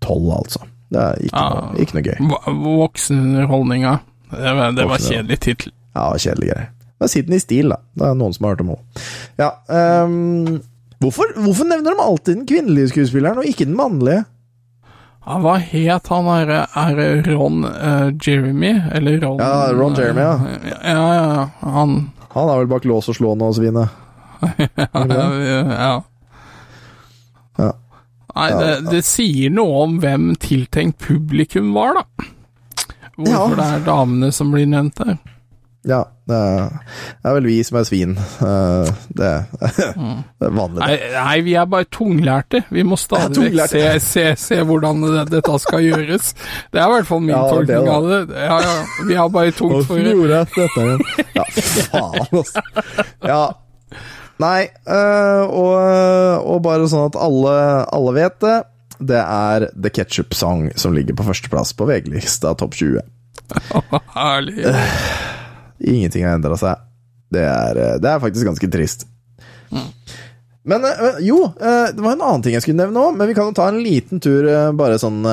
tolv, altså. Det er ikke, Ja. noe, ikke noe gøy. Vo- Voksenunderholdninga. Det var, det var kjedelig tittel. Ja, kjedelig greier. Det er Sydney Steele, da. Det er noen som har hørt om henne. Ja, um, hvorfor, hvorfor nevner de alltid den kvinnelige skuespilleren, og ikke den mannlige? Ja, hva het han her? Er det Ron uh, Jeremy? Eller Ron Ja, Ron Jeremy, ja. Ja, ja, ja. Han Han er vel bak lås og slå nå, svinet. Ja. Ja. Nei, det, det sier noe om hvem tiltenkt publikum var, da. Hvorfor det er damene som blir nevnt der. Ja, det er, vel vi som er svin. Eh, Det, det er vanlig. Nei, nei, vi er bare tunglærte. Vi må stadig vekk se, se, se hvordan dette skal gjøres. Det er i hvert fall min Ja, tolkning av det. Ja, ja, vi har bare tungt for det. gjorde jeg dette igjen? Ja, faen, altså. Ja. Nei, øh, og, og bare sånn at alle, alle vet det. Det er The Ketchup Song som ligger på førsteplass på VG-lista Topp 20. Herlig. Ingenting har endra seg. Det er, øh, det er faktisk ganske trist. Men øh, jo, øh, det var en annen ting jeg skulle nevne òg, men vi kan jo ta en liten tur bare sånn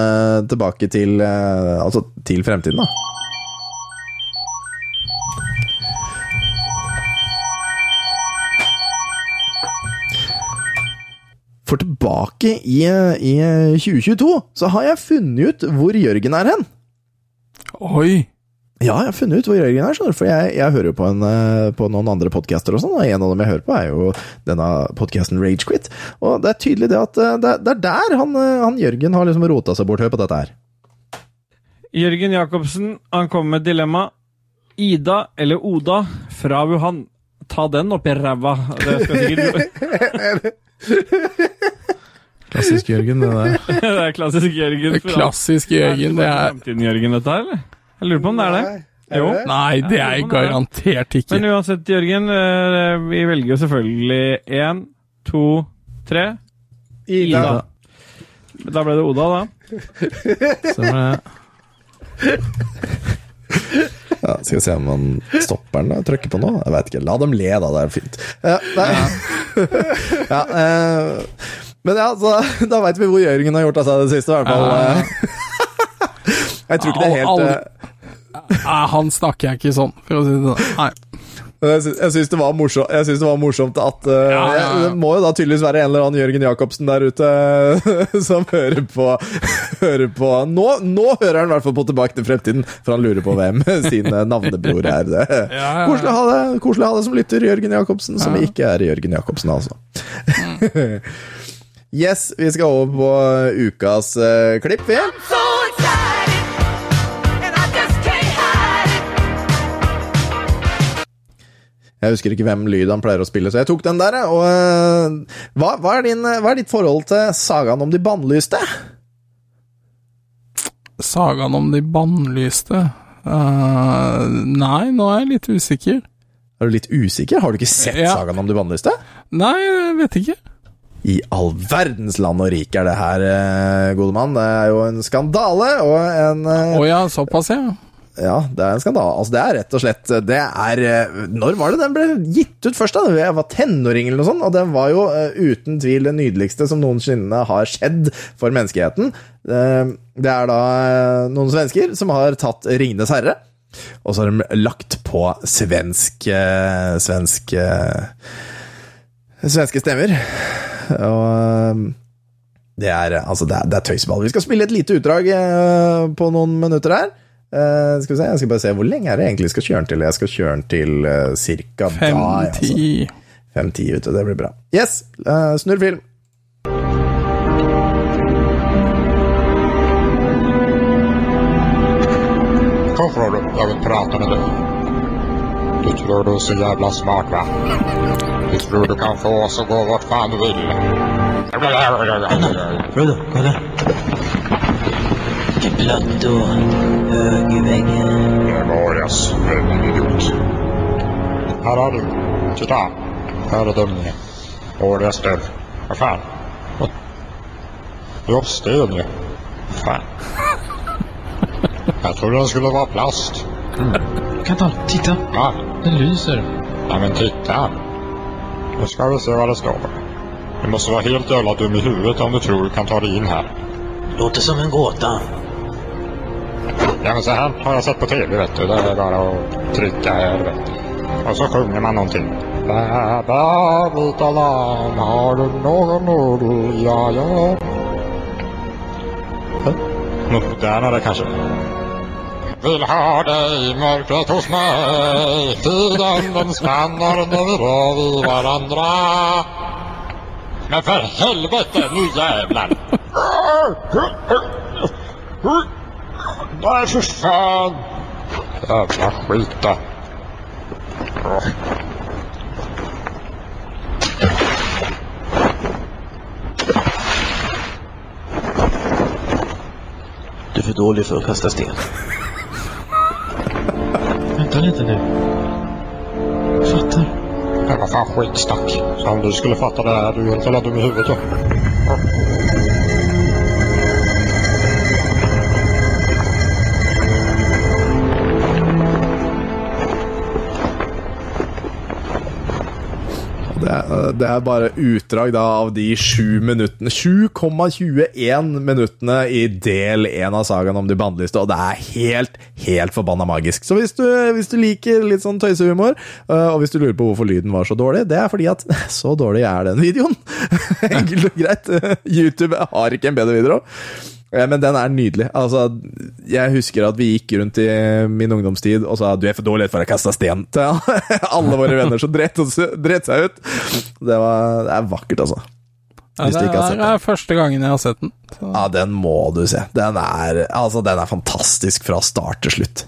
tilbake til Altså til fremtiden, da. For tilbake i, i 2022 så har jeg funnet ut hvor Jørgen er hen. Oi. Ja, jeg har funnet ut hvor Jørgen er, skjønner du, for jeg, jeg hører jo på, en, eh, på noen andre podcaster og sånn, og en av dem jeg hører på er jo denne podcasten Ragequit, og det er tydelig det at eh, det, det er der han, eh, han Jørgen har liksom rota seg bort. Hør på dette her. Jørgen Jacobsen, han kommer med et dilemma. Ida eller Oda fra Wuhan. Ta den oppi ræva. Det skal sikkert Klassisk Jørgen, det der. Det er klassisk Jørgen. Klassisk Jørgen, det er Jørgen, dette her, eller? Jeg lurer på om det er det. Jo. Nei, det er jeg garantert ikke. Men uansett, Jørgen, eh, vi velger jo selvfølgelig én, to, tre. Ida. Da ble det Oda, da. Stemmer det. Ja, skal vi se om han stopper den og trykker på nå? Jeg vet ikke. La dem le, da. Det er fint. Ja, nei. ja, eh, men ja, så da veit vi hvor Jørgen har gjort av seg det siste, i hvert fall. eh. Jeg tror ikke det er helt eh, han snakker jeg ikke sånn, for å si det sånn. Nei. Jeg syns, jeg syns det var morsomt, jeg syns det var morsomt at uh, Ja, ja, ja. Det må jo da tydeligvis være en eller annen Jørgen Jacobsen der ute som hører på, hører på nå, nå hører han i hvert fall på Tilbake til fremtiden, for han lurer på hvem sin eh, navnebror er. Det. Ja, ja, ja. Koselig, å ha det, koselig å ha det som lytter, Jørgen Jacobsen, som ikke er Jørgen Jacobsen, altså. yes, vi skal over på ukas uh, klipp, vi. Jeg husker ikke hvem lyd han pleier å spille, så jeg tok den der. Og, øh, hva, hva, er din, hva er ditt forhold til sagaen om de bannlyste? Sagaen om de bannlyste uh, Nei, nå er jeg litt usikker. Er du litt usikker? Har du ikke sett Ja. sagaen om de bannlyste? Nei, jeg vet ikke. I all verdens land og rike er det her, eh, gode mann. Det er jo en skandale og en eh, oh ja, såpass, ja. Ja, det er en skandale. Altså, det er rett og slett Det er eh, Når var det den ble gitt ut først? da? Jeg var tenåring eller noe sånt, og den var jo eh, uten tvil det nydeligste som noensinne har skjedd for menneskeheten. Eh, Det er da noen svensker som har tatt Ringenes herre, og så har de lagt på svensk Svensk Svenske stemmer. Og det er, altså, er, er tøyseball. Vi skal spille et lite utdrag på noen minutter her. Eh, skal vi se, Jeg skal bare se hvor lenge er det egentlig jeg skal kjøre den til. Jeg skal kjøre den til uh, ca. Fem-ti. Fem-ti, vet du. Det blir bra. Yes, uh, snurr film. Kom du jeg vil prate med deg? Du tror du er så jævla smart hva? Du tror du kan få oss å gå vårt fan du vill. Hva er Vilken blött og i väggen. Det var jag sven idiot. Her har du. Titta. Här är dömningen. Och resten. Vad fan? Vad? Ja, sten ju. Fan. Jag trodde den skulle vara plast. Kantal, titta. Va? Den lyser. Ja men titta. Nu ska vi se vad det står. Du måste vara helt jävla dum i huvudet om du tror du kan ta dig in här. Låter som en gåta. Ja men så här har jag sett på tv vet du. Det är bara att trycka här vet du. Och så sjunger man någonting. Bä, bä, vita lamm, har du någon ull? Ja, ja. Modernare kanske. Vill ha dig i mörkret hos mig. Tiden den stannar när vi rör vid varandra. Men för helvete, nu jävlar! Nej, faen! Jævla skit, da. Du är för dålig för att kasta sten. Vänta lite nu. Fattar. Det var fan skitstack. Så om du skulle fatta det här, du är helt jävla dum i huvudet då. Det er, det er bare utdrag da, av de 7 minuttene 7,21 minuttene i del én av sagaen om de bannlyste, og det er helt, helt forbanna magisk. Så hvis du, hvis du liker litt sånn tøysehumor, øh, og hvis du lurer på hvorfor lyden var så dårlig, det er fordi at så dårlig er den videoen. Enkelt og greit. YouTube har ikke en bedre video. Eh, Men den er nydelig. Altså, jeg husker at vi gikk rundt i min ungdomstid og sa 'du er for dårlig for å kaste sten' til alle våre venner som dret, seg ut. Det, var, det er vakkert, altså. Ja, det ikke har sett er, den. er første gangen jeg har sett den. Så. Ja, den må du se. Den er, altså, den er fantastisk fra start til slutt.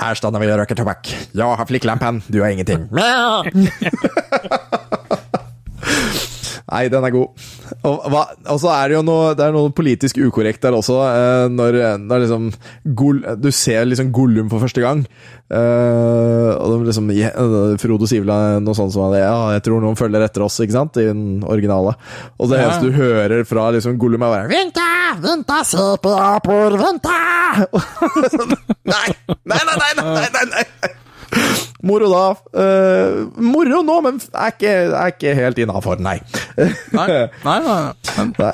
Her stannar vi og røyker tobakk. Jeg har flikklampen, du har ingenting. Nei, den er god. Og, hva, og så er det jo noe, det er noe politisk ukorrekt der også, eh, når, når liksom Gol, Du ser liksom Gollum for første gang, eh, og liksom Frodo Sivla noe sånt som at Ja, jeg tror noen følger etter oss, ikke sant, i den originale. Og det Ja. eneste du hører fra liksom Gollum, er bare Venta! Venta, se på apor, venta! nei, nei, nei, nei, nei, nei, nei. Moro da. Uh, moro nå, men er ikke, er ikke helt innafor, nei. Nei, nei, nei. Men, Nei,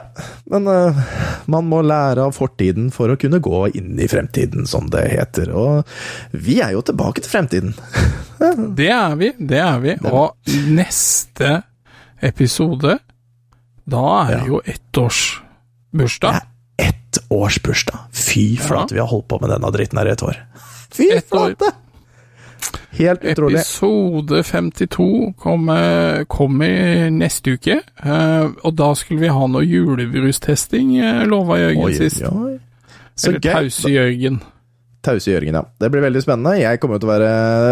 men uh, man må lære av fortiden for å kunne gå inn i fremtiden, som det heter. Og vi er jo tilbake til fremtiden. det er vi, det er vi. Og neste episode, da er det Ja. jo ettårsbursdag. Ett års bursdag. Fy flate, vi har holdt på med denne dritten her i et år. Fy flate! Helt utrolig. Episode 52 kommer, kommer neste uke. eh, og da skulle vi ha noe julebrustesting, uh, lova Jørgen Oi, sist. oi. Så Eller gøy. Pause-Jørgen. Tause Jørgen, ja. Det blir veldig spennende. Jeg kommer til å være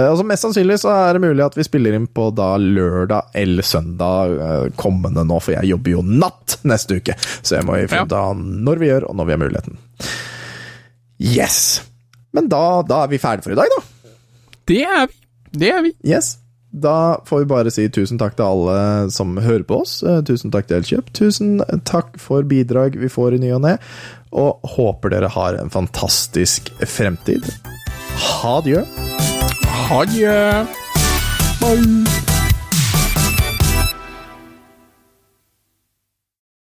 Altså Mest sannsynlig så er det mulig at vi spiller inn på da lørdag eller søndag eh, kommende nå, for jeg jobber jo natt neste uke. Så jeg må jo finne ut av når vi gjør, og når vi har muligheten. Yes! Men da, da er vi ferdige for i dag, da. Det er vi. Det er vi. Yes. Da får vi bare si tusen takk til alle som hører på oss. Eh, Tusen takk til Elkjøp. Tusen takk for bidrag vi får i ny og ne. Og håper dere har en fantastisk fremtid. Ha det. Adjø. Bye.